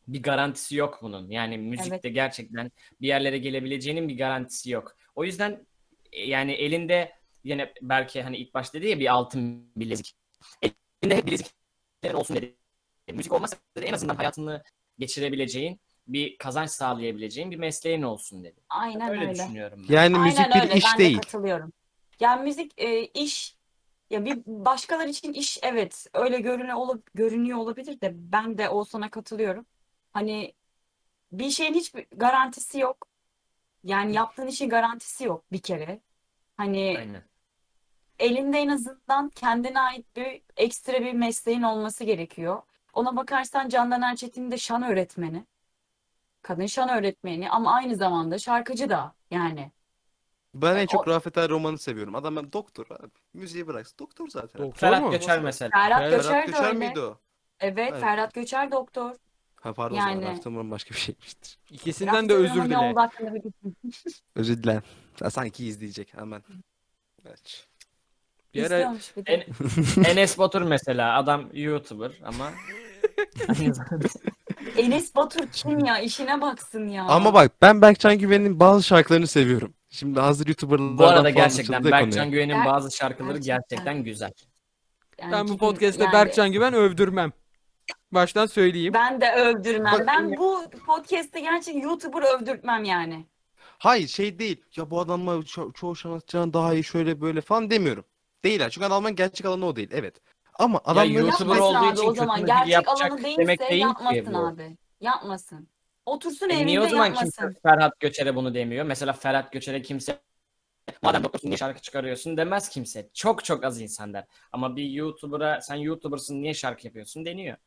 bir garantisi yok bunun. Yani müzikte gerçekten bir yerlere gelebileceğinin bir garantisi yok. O yüzden e, yani elinde yine belki hani ilk başta dedi ya bir altın bilezik. Elinde hep bileziklerin olsun dedi. Müzik olmasa da en azından hayatını geçirebileceğin, bir kazanç sağlayabileceğin bir mesleğin olsun dedi. Aynen Öyle öyle. düşünüyorum ben. Yani müzik Aynen bir öyle. iş ben de değil. katılıyorum. Yani müzik e, iş ya bir başkaları için iş evet öyle görünüyor olup görünüyor olabilir de ben de Oğuzhan'a katılıyorum. Hani bir şeyin hiçbir garantisi yok. Yani yaptığın işin garantisi yok bir kere. Hani Aynen. elinde en azından kendine ait bir ekstra bir mesleğin olması gerekiyor. Ona bakarsan Candan Erçetin de şan öğretmeni. Kadın şan öğretmeni ama aynı zamanda şarkıcı da yani. Ben en O- çok Rafet El Roman'ı seviyorum. Adam ben doktor abi. Müziği bıraksın. Doktor zaten. Doktor Ferhat mu? Göçer mesela. Ferhat Ferhat Göçer Ferhat de Göçer öyle. miydi o? Evet, Evet. Ferhat Göçer doktor. Ha pardon Yani- Roman başka bir şeymiştir. İkisinden de özür ne dile. Özür dilerim. Sanki izleyecek hemen. Evet. Bir ara bir. En- Enes Batur mesela adam YouTuber ama Enes Batur kim ya? İşine baksın ya. Ama bak ben Berkcan Güven'in bazı şarkılarını seviyorum. Şimdi hazır YouTuber'lardan bu arada gerçekten. Berkcan Güven'in Ger- bazı şarkıları gerçekten. gerçekten güzel. Yani ben bu podcast'te yani Berkcan Güven övdürmem. Baştan söyleyeyim. Ben de övdürmem. Bak- ben bu podcast'te gerçekten YouTuber övdürtmem yani. Hayır şey değil. Ya bu adamla ço- çoğu sanatçıdan daha iyi şöyle böyle falan demiyorum. Değil yani. Çünkü adamın gerçek alanı o değil. Evet. Ama adamların YouTuber Yapmasın olduğu abi için o zaman. kötü müzik Gerçek yapacak alanı demek değilse değil ki yapmasın bu. abi. Yapmasın. Otursun E evinde niye o zaman yapmasın. kimse Ferhat Göçer'e bunu demiyor? Mesela Ferhat Göçer'e kimse madem doktorsun niye şarkı çıkarıyorsun demez kimse. Çok çok az insan der. Ama bir YouTuber'a sen YouTuber'sın niye şarkı yapıyorsun deniyor.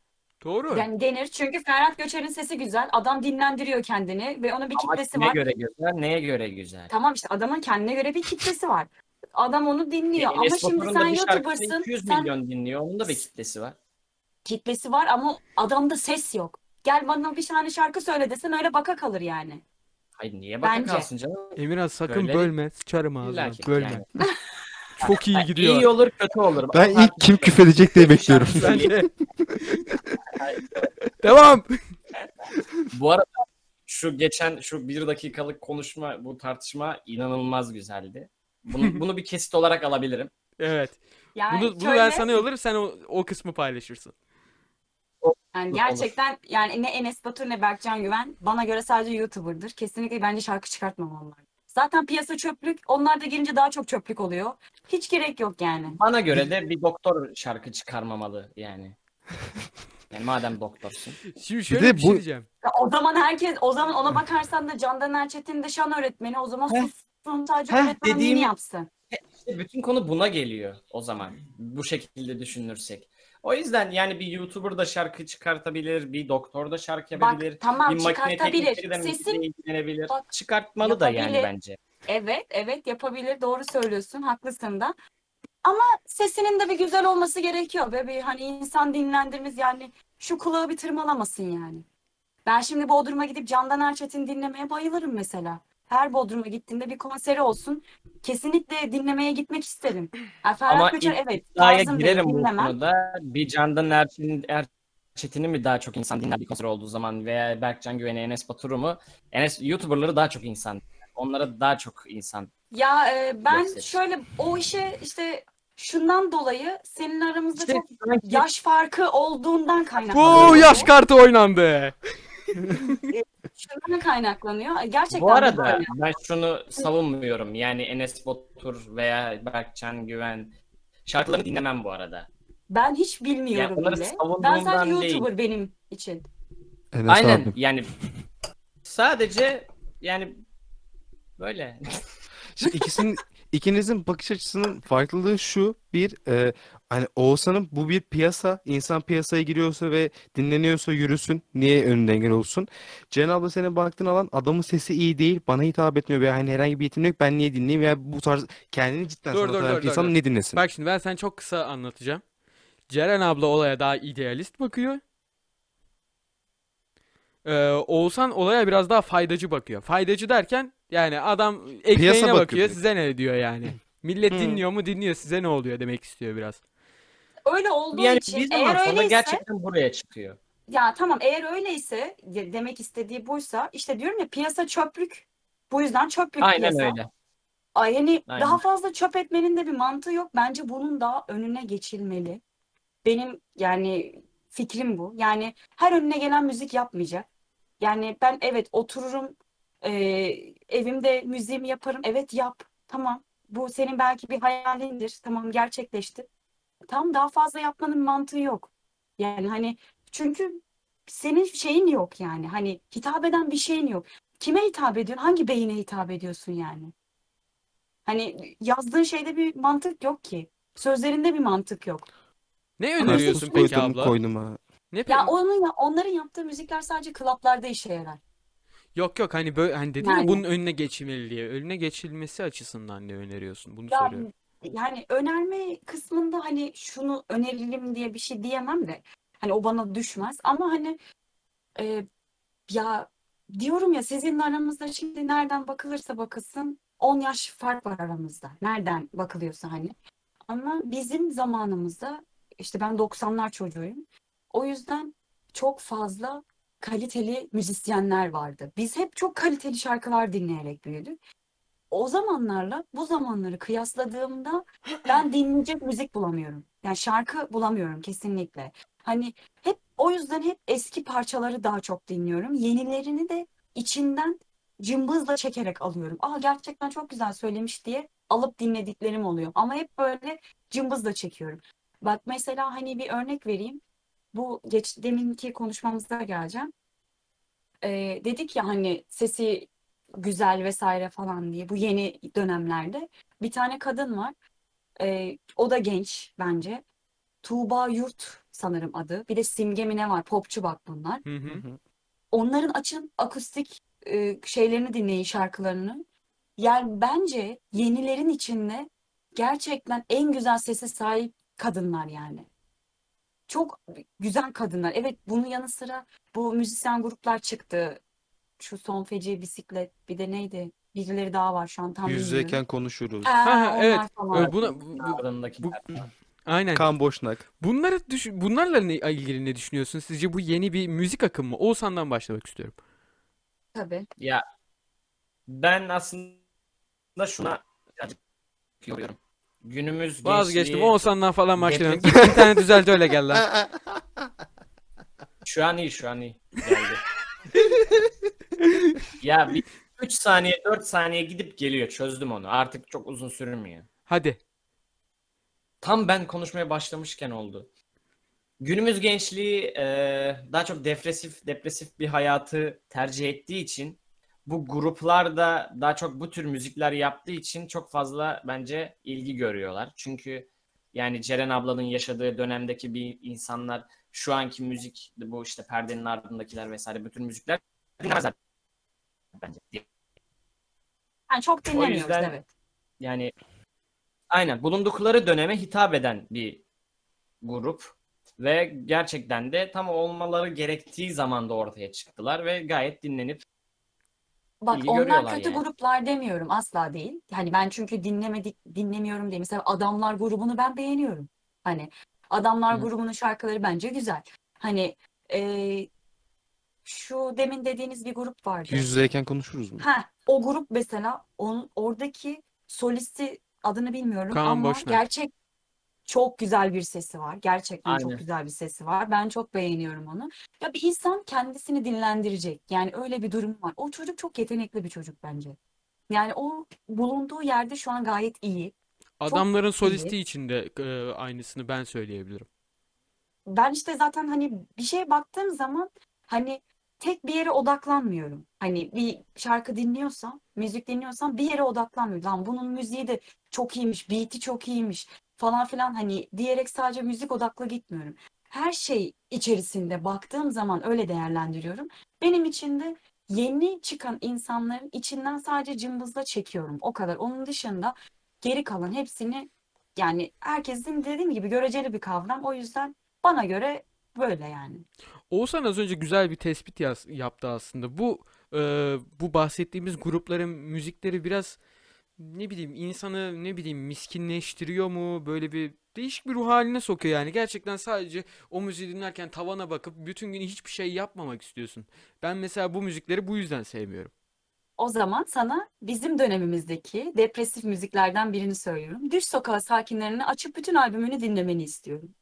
Doğru. Yani denir çünkü Ferhat Göçer'in sesi güzel. Adam dinlendiriyor kendini ve onun bir Ama kitlesi var. göre güzel, neye göre güzel? Tamam işte adamın kendine göre bir kitlesi var. Adam onu dinliyor ama Enes şimdi Batur'un da sen bir YouTuber'sın. 200 Sen milyon dinliyor. Onun da bir kitlesi var. kitlesi var ama adamda ses yok. Gel bana bir tane şarkı söyle desen öyle baka kalır yani. Hayır niye baka Bence. kalsın canım? Emirhan sakın Böyle- bölme. Sıçarım ağzına. İlla ki Bölme. yani. Çok iyi gidiyor. İyi olur kötü olur. Ben ilk kim küfredecek diye bekliyorum. Devam. Bu arada şu geçen şu bir dakikalık konuşma bu tartışma inanılmaz güzeldi. Bunu, bunu bir kesit olarak alabilirim. Evet. Yani Bunu, bunu şöyle, ben sana yollarım sen o, o kısmı paylaşırsın. yani Olur. gerçekten yani ne Enes Batur ne Berkcan Güven bana göre sadece YouTuber'dır. Kesinlikle bence şarkı çıkartmamalılar. Zaten piyasa çöplük. Onlar da gelince daha çok çöplük oluyor. Hiç gerek yok yani. Bana göre de bir doktor şarkı çıkarmamalı yani. Yani madem doktorsun. Şimdi şöyle de bir şey bu- diyeceğim. Ya o zaman herkes, o zaman ona bakarsan da Candan Erçetin de şan öğretmeni. O zaman Heh. sussun sadece Heh, öğretmenliğini dediğim- yapsın. İşte bütün konu buna geliyor o zaman. Bu şekilde düşünürsek. O yüzden yani bir YouTuber da şarkı çıkartabilir, bir doktor da şarkı Bak yapabilir, tamam bir makine teknikleri de Sesin ilgilenebilir. Bak, Çıkartmalı da yani yapabilir. bence. evet evet yapabilir. Doğru söylüyorsun. Haklısın da. Ama sesinin de bir güzel olması gerekiyor ve bir hani insan dinlendirmemiz yani şu kulağı bir tırmalamasın yani. Ben şimdi Bodrum'a gidip Candan Erçetin dinlemeye bayılırım mesela. Her Bodrum'a gittiğimde bir konseri olsun. Kesinlikle dinlemeye gitmek isterim. Yani Ferhat Ama Göçer evet İddiaya tarzım girerim bu dinlemem. konuda. Bir Candan Erçin, Erçetin'i mi daha çok insan dinler bir konser olduğu zaman veya Berkcan Güven'i, Enes Batur'u mu? Enes YouTuber'ları daha çok insan. Onlara daha çok insan. Ya e, ben Gösterir. şöyle o işe işte şundan dolayı senin aramızda İşte çok sanki- yaş farkı olduğundan kaynaklanıyor. Bu bu. yaş kartı oynandı. Şundan kaynaklanıyor. Gerçekten Bu arada böyle. ben şunu savunmuyorum. Yani Enes Batur veya Berkcan Güven şarkılarını dinlemem bu arada. Ben hiç bilmiyorum Ya onları bile. Ben sadece değil. YouTuber benim için. Enes Aynen abim. yani sadece yani böyle. Şimdi ikisinin ikinizin bakış açısının farklılığı şu bir e, hani Oğuzhan'ın bu bir piyasa insan piyasaya giriyorsa ve dinleniyorsa yürüsün niye önünde engel olsun Ceren abla senin baktığın alan adamın sesi iyi değil bana hitap etmiyor veya hani herhangi bir yeteneği yok ben niye dinleyeyim veya bu tarz kendini cidden Dur, sanat dur, dur, bir dur, insan dur. ne dinlesin? Bak şimdi ben sana çok kısa anlatacağım. Ceren abla olaya daha idealist bakıyor. Ee, Oğuzhan olaya biraz daha faydacı bakıyor. Faydacı derken yani adam ekmeğine Piyasa bakıyor, bakıyor. size ne diyor yani. Millet Hı. dinliyor mu dinliyor size ne oluyor demek istiyor biraz. Öyle olduğu Yani için bir zaman eğer sonra öyleyse gerçekten buraya çıkıyor. ya tamam eğer öyleyse de- demek istediği buysa işte diyorum ya piyasa çöplük. Bu yüzden çöplük Aynen piyasa. öyle. Ay yani Aynen. daha fazla çöp etmenin de bir mantığı yok. Bence bunun daha önüne geçilmeli. Benim yani fikrim bu. Yani her önüne gelen müzik yapmayacak. Yani ben evet otururum e, evimde müziğimi yaparım. Evet yap. Tamam. Bu senin belki bir hayalindir. Tamam gerçekleşti. Tam daha fazla yapmanın mantığı yok. Yani hani çünkü senin şeyin yok yani. Hani hitap eden bir şeyin yok. Kime hitap ediyorsun? Hangi beyine hitap ediyorsun yani? Hani yazdığın şeyde bir mantık yok ki. Sözlerinde bir mantık yok. Ne öneriyorsun peki koydum abla? koynuma. Ne pe- Ya onun onların yaptığı müzikler sadece klaplarda işe yarar. Yok yok hani böyle hani dedin ya Yani. bunun önüne geçilmeli diye. Önüne geçilmesi açısından ne öneriyorsun? Bunu Ya soruyorum. Yani önerme kısmında hani şunu önerelim diye bir şey diyemem de hani o bana düşmez ama hani e, ya diyorum ya sizinle aramızda şimdi nereden bakılırsa bakılsın 10 yaş fark var aramızda. Nereden bakılıyorsa hani. Ama bizim zamanımızda işte ben 90'lar çocuğuyum. O yüzden çok fazla kaliteli müzisyenler vardı. Biz hep çok kaliteli şarkılar dinleyerek büyüdük. O zamanlarla bu zamanları kıyasladığımda ben dinleyecek müzik bulamıyorum. Yani şarkı bulamıyorum kesinlikle. Hani hep o yüzden hep eski parçaları daha çok dinliyorum. Yenilerini de içinden cımbızla çekerek alıyorum. Aa gerçekten çok güzel söylemiş diye alıp dinlediklerim oluyor. Ama hep böyle cımbızla çekiyorum. Bak mesela hani bir örnek vereyim. Bu geç deminki konuşmamızda geleceğim. Ee, dedik ya hani sesi güzel vesaire falan diye bu yeni dönemlerde bir tane kadın var. Ee, o da genç bence. Tuğba Yurt sanırım adı. Bir de Simge mi ne var? Popçu bak bunlar. Hı hı. Onların açın akustik e, şeylerini dinleyin şarkılarını. Yani bence yenilerin içinde gerçekten en güzel sese sahip kadınlar yani. çok güzel kadınlar. Evet bunun yanı sıra bu müzisyen gruplar çıktı. Şu son feci bisiklet bir de neydi? Birileri daha var şu an tam bilmiyorum. yüzeyken konuşuruz. Ha, Ha, onlar evet. falan. Ee, buna, bu- bu- falan. aynen. Kan Boşnak. Bunları düş bunlarla ne, ilgili ne düşünüyorsun? Sizce bu yeni bir müzik akımı mı? Oğuzhan'dan başlamak istiyorum. Tabii. Ya ben aslında şuna birazcık yoruyorum. Günümüz Vazgeçtim. gençliği Oğuzhan'dan falan başlayalım. Git internet düzelt öyle gel lan. Şu an iyi, şu an iyi. Geldi. ya bir 3 saniye, 4 saniye gidip geliyor. Çözdüm onu. Artık çok uzun sürmüyor. Hadi. Tam ben konuşmaya başlamışken oldu. Günümüz gençliği e, daha çok depresif depresif bir hayatı tercih ettiği için bu gruplar da daha çok bu tür müzikler yaptığı için çok fazla bence ilgi görüyorlar. Çünkü yani Ceren ablanın yaşadığı dönemdeki bir insanlar şu anki müzik bu işte perdenin ardındakiler vesaire bütün müzikler dinlemezler bence. Yani çok dinlemiyoruz yüzden- evet. Yani aynen bulundukları döneme hitap eden bir grup ve gerçekten de tam olmaları gerektiği zamanda ortaya çıktılar ve gayet dinlenip Bak onlar kötü yani. gruplar demiyorum asla değil. Hani ben çünkü dinlemedik dinlemiyorum diye. Mesela Adamlar grubunu ben beğeniyorum. Hani Adamlar Hı. grubunun şarkıları bence güzel. Hani eee, şu demin dediğiniz bir grup vardı. Yüz yüzeyken konuşuruz mu? Ha, o grup mesela onun oradaki solisti adını bilmiyorum Kaan ama Boşnak. gerçek çok güzel bir sesi var. Gerçekten Aynen. çok güzel bir sesi var. Ben çok beğeniyorum onu. Ya bir insan kendisini dinlendirecek. Yani öyle bir durum var. O çocuk çok yetenekli bir çocuk bence. Yani o bulunduğu yerde şu an gayet iyi. Adamların iyi. solisti için de e, aynısını ben söyleyebilirim. Ben işte zaten hani bir şeye baktığım zaman hani tek bir yere odaklanmıyorum. Hani bir şarkı dinliyorsam, müzik dinliyorsam bir yere odaklanmıyorum. Lan bunun müziği de çok iyiymiş, beat'i çok iyiymiş falan filan hani diyerek sadece müzik odaklı gitmiyorum. Her şey içerisinde baktığım zaman öyle değerlendiriyorum. Benim için de yeni çıkan insanların içinden sadece cımbızla çekiyorum. O kadar. Onun dışında geri kalan hepsini yani herkesin dediğim gibi göreceli bir kavram. O yüzden bana göre böyle yani. Oğuzhan az önce güzel bir tespit yaz- yaptı aslında. Bu e, bu bahsettiğimiz grupların müzikleri biraz ne bileyim insanı ne bileyim miskinleştiriyor mu? Böyle bir değişik bir ruh haline sokuyor yani. Gerçekten sadece o müziği dinlerken tavana bakıp bütün gün hiçbir şey yapmamak istiyorsun. Ben mesela bu müzikleri bu yüzden sevmiyorum. O zaman sana bizim dönemimizdeki depresif müziklerden birini söylüyorum. Düş Sokağı sakinlerini açıp bütün albümünü dinlemeni istiyorum.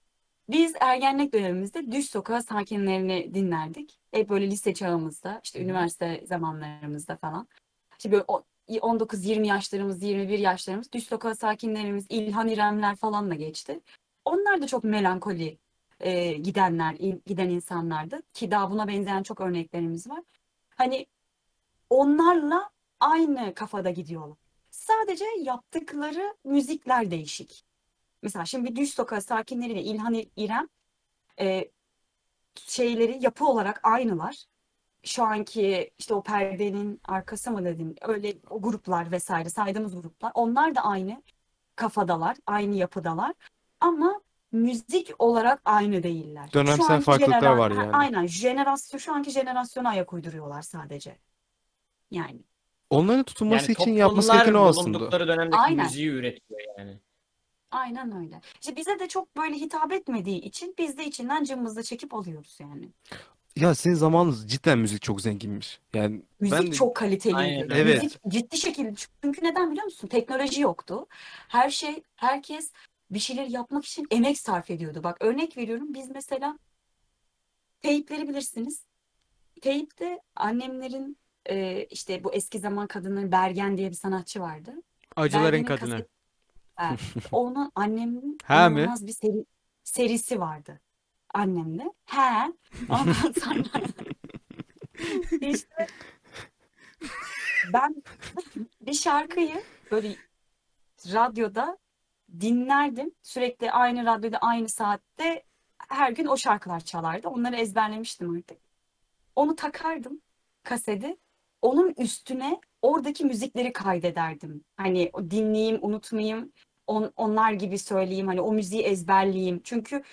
Biz ergenlik dönemimizde Düş Sokağı sakinlerini dinlerdik. Hep böyle lise çağımızda, işte üniversite zamanlarımızda falan. İşte böyle o- 19-20 yaşlarımız, 21 yaşlarımız Düş Sokağı sakinlerimiz, İlhan İremler falanla geçti. Onlar da çok melankoli e, gidenler, giden insanlardı. Ki daha buna benzeyen çok örneklerimiz var. Hani onlarla aynı kafada gidiyorlar. Sadece yaptıkları müzikler değişik. Mesela şimdi bir Düş Sokağı sakinleri ve İlhan İrem e, şeyleri yapı olarak aynılar. Şu anki işte o perdenin arkası mı dedim öyle o gruplar vesaire saydığımız gruplar onlar da aynı kafadalar, aynı yapıdalar ama müzik olarak aynı değiller. Şu Dönemsel anki farklılıklar jenera- var yani. Aynen jenerasyon şu anki jenerasyona ayak uyduruyorlar sadece. Yani Onların tutulması yani için yapması gereken o aslında. bulundukları dönemdeki Aynen. müziği üretiyor yani. Aynen öyle. İşte bize de çok böyle hitap etmediği için biz de içinden cımbızla çekip alıyoruz yani. Ya senin zamanınız cidden müzik çok zenginmiş. Yani Müzik ben de- çok kaliteliydi. Aynen. Evet. Müzik ciddi şekilde çünkü neden biliyor musun? Teknoloji yoktu. Her şey herkes bir şeyler yapmak için emek sarf ediyordu. Bak örnek veriyorum biz mesela teypleri bilirsiniz. Teypte annemlerin e, işte bu eski zaman kadınların Bergen diye bir sanatçı vardı. Acıların Bergen'in kadını. kaset- Evet. Onun annemin Ha mi? inanılmaz bir seri, serisi vardı. Annemde. He. Ondan sonra işte ben bir şarkıyı böyle radyoda dinlerdim. Sürekli aynı radyoda aynı saatte her gün o şarkılar çalardı. Onları ezberlemiştim artık. Onu takardım kaseti. Onun üstüne oradaki müzikleri kaydederdim. Hani dinleyeyim, unutmayayım, on- onlar gibi söyleyeyim. Hani o müziği ezberleyeyim. Çünkü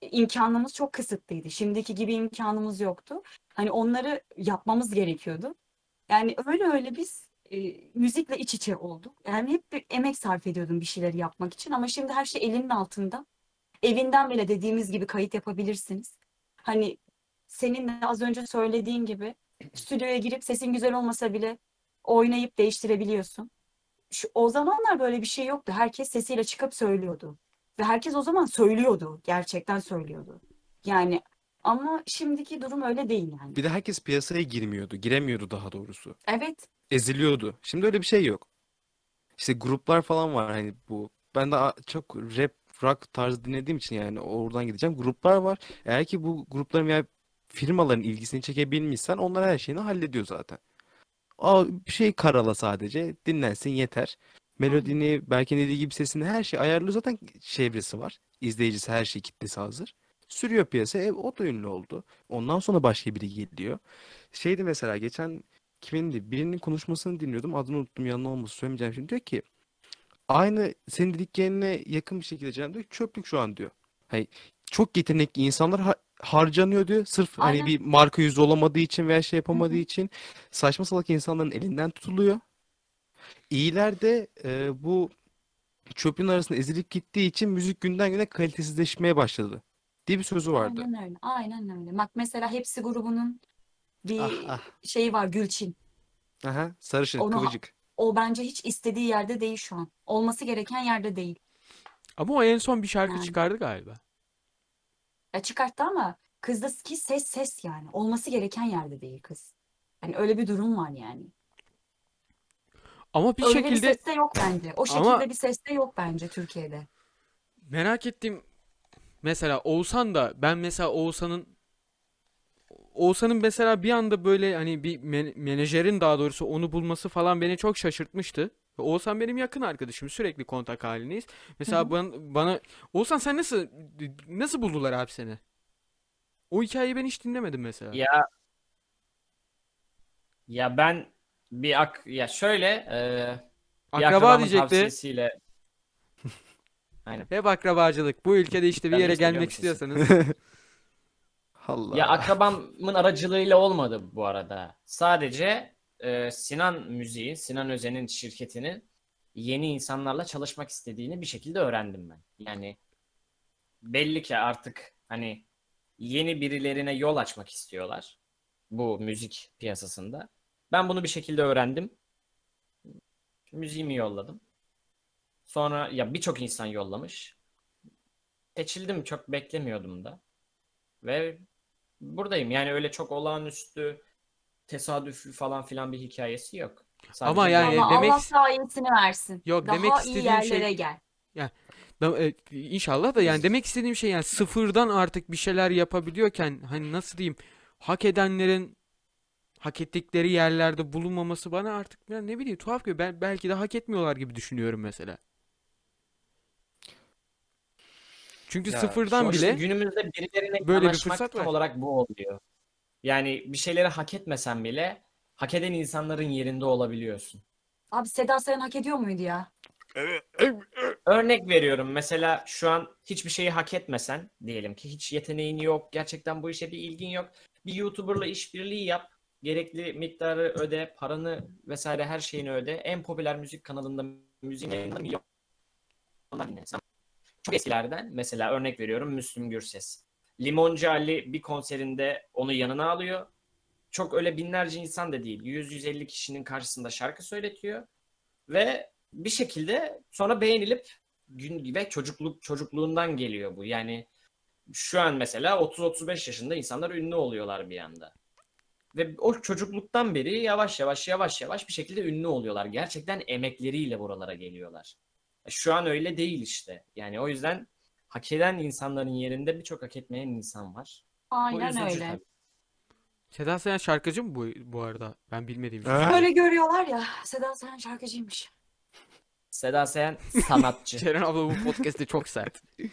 imkanımız çok kısıtlıydı. Şimdiki gibi imkanımız yoktu. Hani onları yapmamız gerekiyordu. Yani öyle öyle biz e, müzikle iç içe olduk. Yani hep bir emek sarf ediyordum bir şeyleri yapmak için ama şimdi her şey elinin altında. Evinden bile dediğimiz gibi kayıt yapabilirsiniz. Hani senin de az önce söylediğin gibi stüdyoya girip sesin güzel olmasa bile oynayıp değiştirebiliyorsun. Şu, o zamanlar böyle bir şey yoktu. Herkes sesiyle çıkıp söylüyordu. Ve herkes o zaman söylüyordu. Gerçekten söylüyordu. Yani ama şimdiki durum öyle değil yani. Bir de herkes piyasaya girmiyordu. Giremiyordu daha doğrusu. Evet. Eziliyordu. Şimdi öyle bir şey yok. İşte gruplar falan var hani bu. Ben de çok rap, rock tarzı dinlediğim için yani oradan gideceğim. Gruplar var. Eğer ki bu grupların veya firmaların ilgisini çekebilmişsen onlar her şeyini hallediyor zaten. Aa, bir şey karala sadece. Dinlensin yeter. Melodini, belki dediği gibi sesini her şey ayarlıyor. Zaten çevresi var. İzleyicisi her şey kitlesi hazır. Sürüyor piyasaya. E, o da ünlü oldu. Ondan sonra başka biri geliyor. Şeydi mesela geçen kimindi? Birinin konuşmasını dinliyordum. Adını unuttum yanına olması söylemeyeceğim şimdi. Diyor ki aynı senin dediklerine yakın bir şekilde Cem diyor çöplük şu an diyor. Hani çok yetenekli insanlar ha- harcanıyor diyor. Sırf hani Aynen. bir marka yüzü olamadığı için veya şey yapamadığı için saçma salak insanların elinden tutuluyor. İyiler de e, bu çöplüğün arasında ezilip gittiği için müzik günden güne kalitesizleşmeye başladı diye bir sözü vardı. Aynen öyle. Aynen öyle. Bak mesela Hepsi grubunun bir Ah ah. şeyi var Gülçin. Aha, sarışın, Onu- kıvırcık. O bence hiç istediği yerde değil şu an. Olması gereken yerde değil. Ama o en son bir şarkı Yani. çıkardı galiba. Ya çıkarttı ama kızdaki ses ses yani. Olması gereken yerde değil kız. Yani öyle bir durum var yani. Ama bir öyle bir şekilde ses de yok bence. O şekilde Ama- bir ses de yok bence Türkiye'de. merak ettiğim mesela Oğuzhan da ben mesela Oğuzhan'ın Oğuzhan'ın mesela bir anda böyle hani bir men- menajerin daha doğrusu onu bulması falan beni çok şaşırtmıştı. Oğuzhan benim yakın arkadaşım. Sürekli kontak halindeyiz. Mesela hı. bana, bana Oğuzhan sen nasıl nasıl buldular abi seni? O hikayeyi ben hiç dinlemedim mesela. Ya ya ben bir ak ya şöyle e, bir Akraba diyecekti. tavsiyesiyle Aynen. Hep akrabacılık. Bu ülkede işte bir Ben yere gelmek istiyorsanız. Allah. Ya akrabamın aracılığıyla olmadı bu arada. Sadece e, Sinan Müziği, Sinan Özen'in şirketinin yeni insanlarla çalışmak istediğini bir şekilde öğrendim ben. Yani belli ki artık hani yeni birilerine yol açmak istiyorlar bu müzik piyasasında. Ben bunu bir şekilde öğrendim. Müziğimi yolladım. Sonra ya birçok insan yollamış. Seçildim çok beklemiyordum da. Ve buradayım. Yani öyle çok olağanüstü, tesadüfü falan filan bir hikayesi yok. Sadece Ama yani Ama demek- Allah daha iyisini versin. Yok, Daha demek iyi istediğim şey- yerlere gel. Da- e, İnşallah da yani demek istediğim şey yani sıfırdan artık bir şeyler yapabiliyorken hani nasıl diyeyim hak edenlerin hak ettikleri yerlerde bulunmaması bana artık ya ne bileyim tuhaf geliyor. Ben belki de hak etmiyorlar gibi düşünüyorum mesela. Çünkü Ya, sıfırdan işte bile günümüzde birilerine böyle bir yanaşmak fırsat tam var. olarak bu oluyor. Yani bir şeyleri hak etmesen bile hak eden insanların yerinde olabiliyorsun. Abi Seda Sayan hak ediyor muydu ya? Örnek veriyorum mesela şu an hiçbir şeyi hak etmesen diyelim ki hiç yeteneğin yok, gerçekten bu işe bir ilgin yok. Bir YouTuber'la işbirliği yap, gerekli miktarı öde, paranı vesaire her şeyini öde. En popüler müzik kanalında müziğin yayında milyonlar dinlensin. Çok eskilerden mesela örnek veriyorum Müslüm Gürses. Limoncu Ali bir konserinde onu yanına alıyor. Çok öyle binlerce insan da değil. 100-150 kişinin karşısında şarkı söyletiyor. Ve bir şekilde sonra beğenilip gün ve çocukluk çocukluğundan geliyor bu. Yani şu an mesela 30-35 yaşında insanlar ünlü oluyorlar bir anda. Ve o çocukluktan beri yavaş yavaş yavaş yavaş bir şekilde ünlü oluyorlar. Gerçekten emekleriyle buralara geliyorlar. Şu an öyle değil işte. Yani o yüzden hak eden insanların yerinde birçok hak etmeyen insan var. Aynen üzücü öyle. tabii. Seda Sayan şarkıcı mı bu bu arada? Ben bilmediğim için. Ha? Öyle görüyorlar ya. Seda Sayan şarkıcıymış. Seda Sayan sanatçı. Ceren abla bu podcast'te çok sert.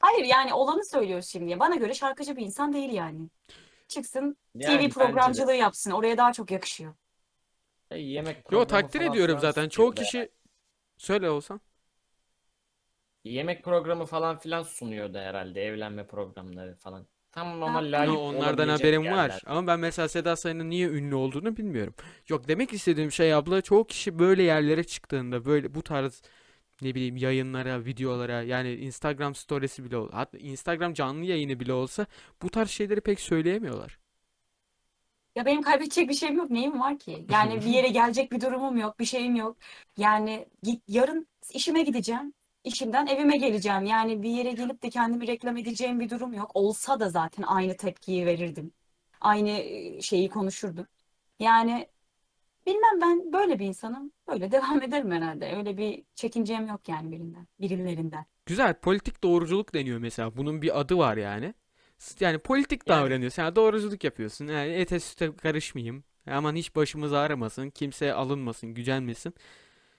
Hayır yani olanı söylüyoruz şimdi. Bana göre şarkıcı bir insan değil yani. Çıksın Yani TV programcılığı yapsın. Oraya daha çok yakışıyor. E, Yemek Yo programı takdir falan ediyorum filan zaten. Çoğu tutuyor da kişi söyle olsan. Yemek programı falan filan sunuyordu herhalde. Evlenme programları falan. Tam normal Ha, layık Ama onlardan haberim yerler. var. Ama ben mesela Seda Sayan'ın niye ünlü olduğunu bilmiyorum. Yok demek istediğim şey abla çoğu kişi böyle yerlere çıktığında böyle bu tarz ne bileyim yayınlara, videolara yani Instagram storiesi bile ol hatta Instagram canlı yayını bile olsa bu tarz şeyleri pek söyleyemiyorlar. Ya benim kaybedecek bir şeyim yok. Neyim var ki? Yani bir yere gelecek bir durumum yok. Bir şeyim yok. Yani git, yarın işime gideceğim. İşimden evime geleceğim. Yani bir yere gelip de kendimi reklam edeceğim bir durum yok. Olsa da zaten aynı tepkiyi verirdim. Aynı e, şeyi konuşurdum. Yani bilmem ben böyle bir insanım. Böyle devam ederim herhalde. Öyle bir çekincem yok yani birinden, birilerinden. Güzel politik doğruculuk deniyor mesela. Bunun bir adı var yani. Yani politik davranıyorsun. Yani doğruculuk yapıyorsun. Yani ete süte karışmayayım. Aman hiç başımız ağrımasın. Kimseye alınmasın, gücenmesin.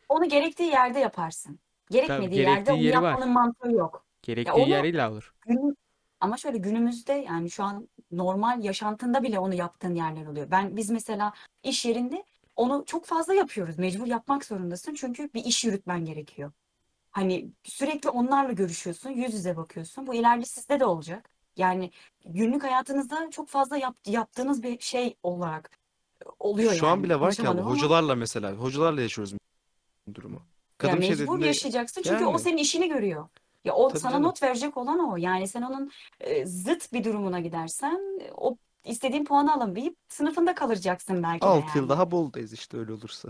Onu gerektiği yerde yaparsın. Gerekmediği yerde gerektiği onu yeri var. yapmanın mantığı yok. Gerektiği onu- yer illa olur. Günüm, ama şöyle günümüzde yani şu an normal yaşantında bile onu yaptığın yerler oluyor. Ben biz mesela iş yerinde onu çok fazla yapıyoruz. Mecbur yapmak zorundasın çünkü bir iş yürütmen gerekiyor. Hani sürekli onlarla görüşüyorsun, yüz yüze bakıyorsun. Bu ileride sizde de olacak. Yani günlük hayatınızda çok fazla yap- yaptığınız bir şey olarak oluyor Şu an yani. bile var ki abla, Konuşamadım ama hocalarla mesela. Hocalarla yaşıyoruz bu durumu. Ya Kadın bir şey mecbur dediğinde yaşayacaksın çünkü o yani. senin işini görüyor. Ya o Tabii sana canım. not verecek olan o. Yani sen onun e, zıt bir durumuna gidersen e, o istediğin puanı alamayıp sınıfında kalacaksın belki de 6 yıl yani. daha Bolu'dayız işte öyle olursa.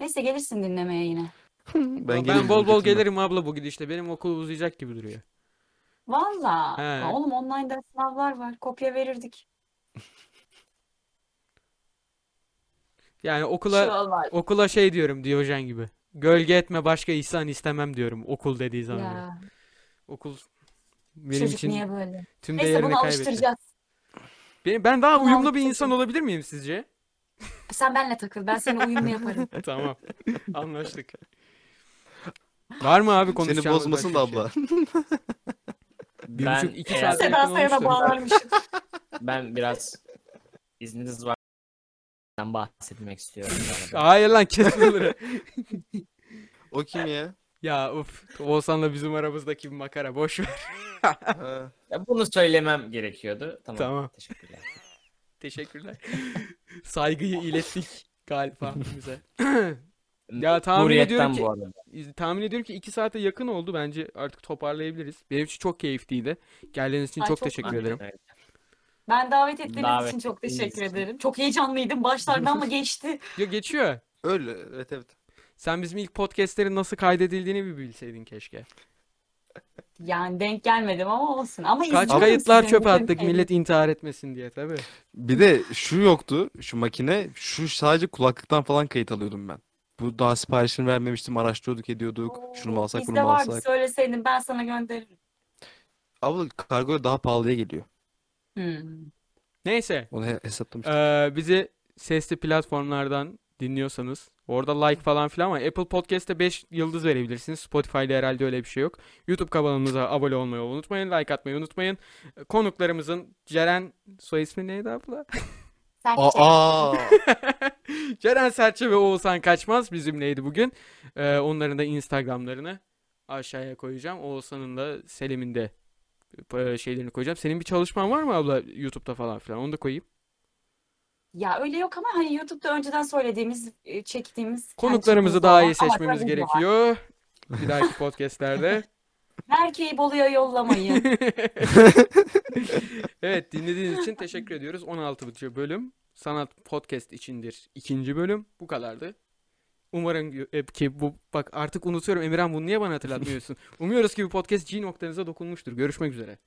Neyse gelirsin dinlemeye yine. Ben Ben gelirim bol bol gelirim abla bu gidişte. Benim okul uzayacak gibi duruyor. Valla. He. Oğlum online'da sınavlar var. Kopya verirdik. Yani okula okula şey diyorum Diyojen gibi. Gölge etme başka ihsan istemem diyorum okul dediği zaman. Ya Okul benim çocuk için niye böyle? tüm Neyse değerini bunu kaybetti. alıştıracağız. Benim, ben daha Bunu uyumlu bir insan olabilir miyim sizce? Sen benle takıl. Ben seni uyumlu yaparım. Tamam. Anlaştık. Var mı abi Seni konuşacağımız bozmasın da başka bir şey? abla. Bir Ben buçuk, iki eğer- saate Seda yakın Sayan'a olmuştur. bağlarmışım. Ben biraz izniniz var. Ben bahsetmek istiyorum. Hayır lan kes bunları. O kim ya? Ya uf. Oğuzhan'la bizim aramızdaki bir makara boş ver. Ha. Ya bunu söylemem gerekiyordu. Tamam. Tamam. Teşekkürler. Teşekkürler. Saygıyı ilettik galiba bize. Ya tahmin Hürriyetten ediyorum ki- bu arada. Tahmin ediyorum ki 2 saate yakın oldu. Bence artık toparlayabiliriz. Benim için çok keyifliydi. Geldiğiniz için Ay, çok çok teşekkür ederim. Evet. Ben davet ettiğiniz Davet için çok ettiğiniz teşekkür için. ederim. Çok heyecanlıydım başlarda ama geçti. Ya geçiyor. Öyle evet evet. Sen bizim ilk podcastlerin nasıl kaydedildiğini bir bilseydin keşke. Yani denk gelmedim ama olsun. Ama Kaç izliyorum kayıtlar sizin çöpe bütün attık millet intihar etmesin diye tabii. Bir de şu yoktu şu makine. Şu sadece kulaklıktan falan kayıt alıyordum ben. Bu daha siparişini vermemiştim. Araştırıyorduk ediyorduk. Şunu mu Oo, alsak bunu Bizde mu vardı alsak. söyleseydin ben sana gönderirim. Abla kargoya daha pahalıya geliyor. Hmm. Neyse. Onu he- hesaplamıştım. Ee, bizi sesli platformlardan dinliyorsanız orada like falan filan var. Apple Podcast'te 5 yıldız verebilirsiniz. Spotify'da herhalde öyle bir şey yok. YouTube kanalımıza abone olmayı unutmayın. Like atmayı unutmayın. Konuklarımızın Ceren soy ismi neydi abla? Aa, Ceren Serçe ve Oğuzhan Kaçmaz bizimleydi bugün. Ee, onların da Instagram'larını aşağıya koyacağım. Oğuzhan'ın da Selim'in de şeylerini koyacağım. Senin bir çalışman var mı abla YouTube'da falan filan? Onu da koyayım. Ya öyle yok ama hani YouTube'da önceden söylediğimiz, e, çektiğimiz Konuklarımızı daha iyi seçmemiz gerekiyor. Bir dahaki podcastlerde. Berke'yi Bolu'ya yollamayın. Evet dinlediğiniz için teşekkür ediyoruz. 16. bölüm Sanat Podcast içindir. ikinci bölüm bu kadardı. Umarım e, ki bu bak artık unutuyorum Emirhan bunu niye bana hatırlatmıyorsun? Umuyoruz ki bu podcast G noktanıza dokunmuştur. Görüşmek üzere.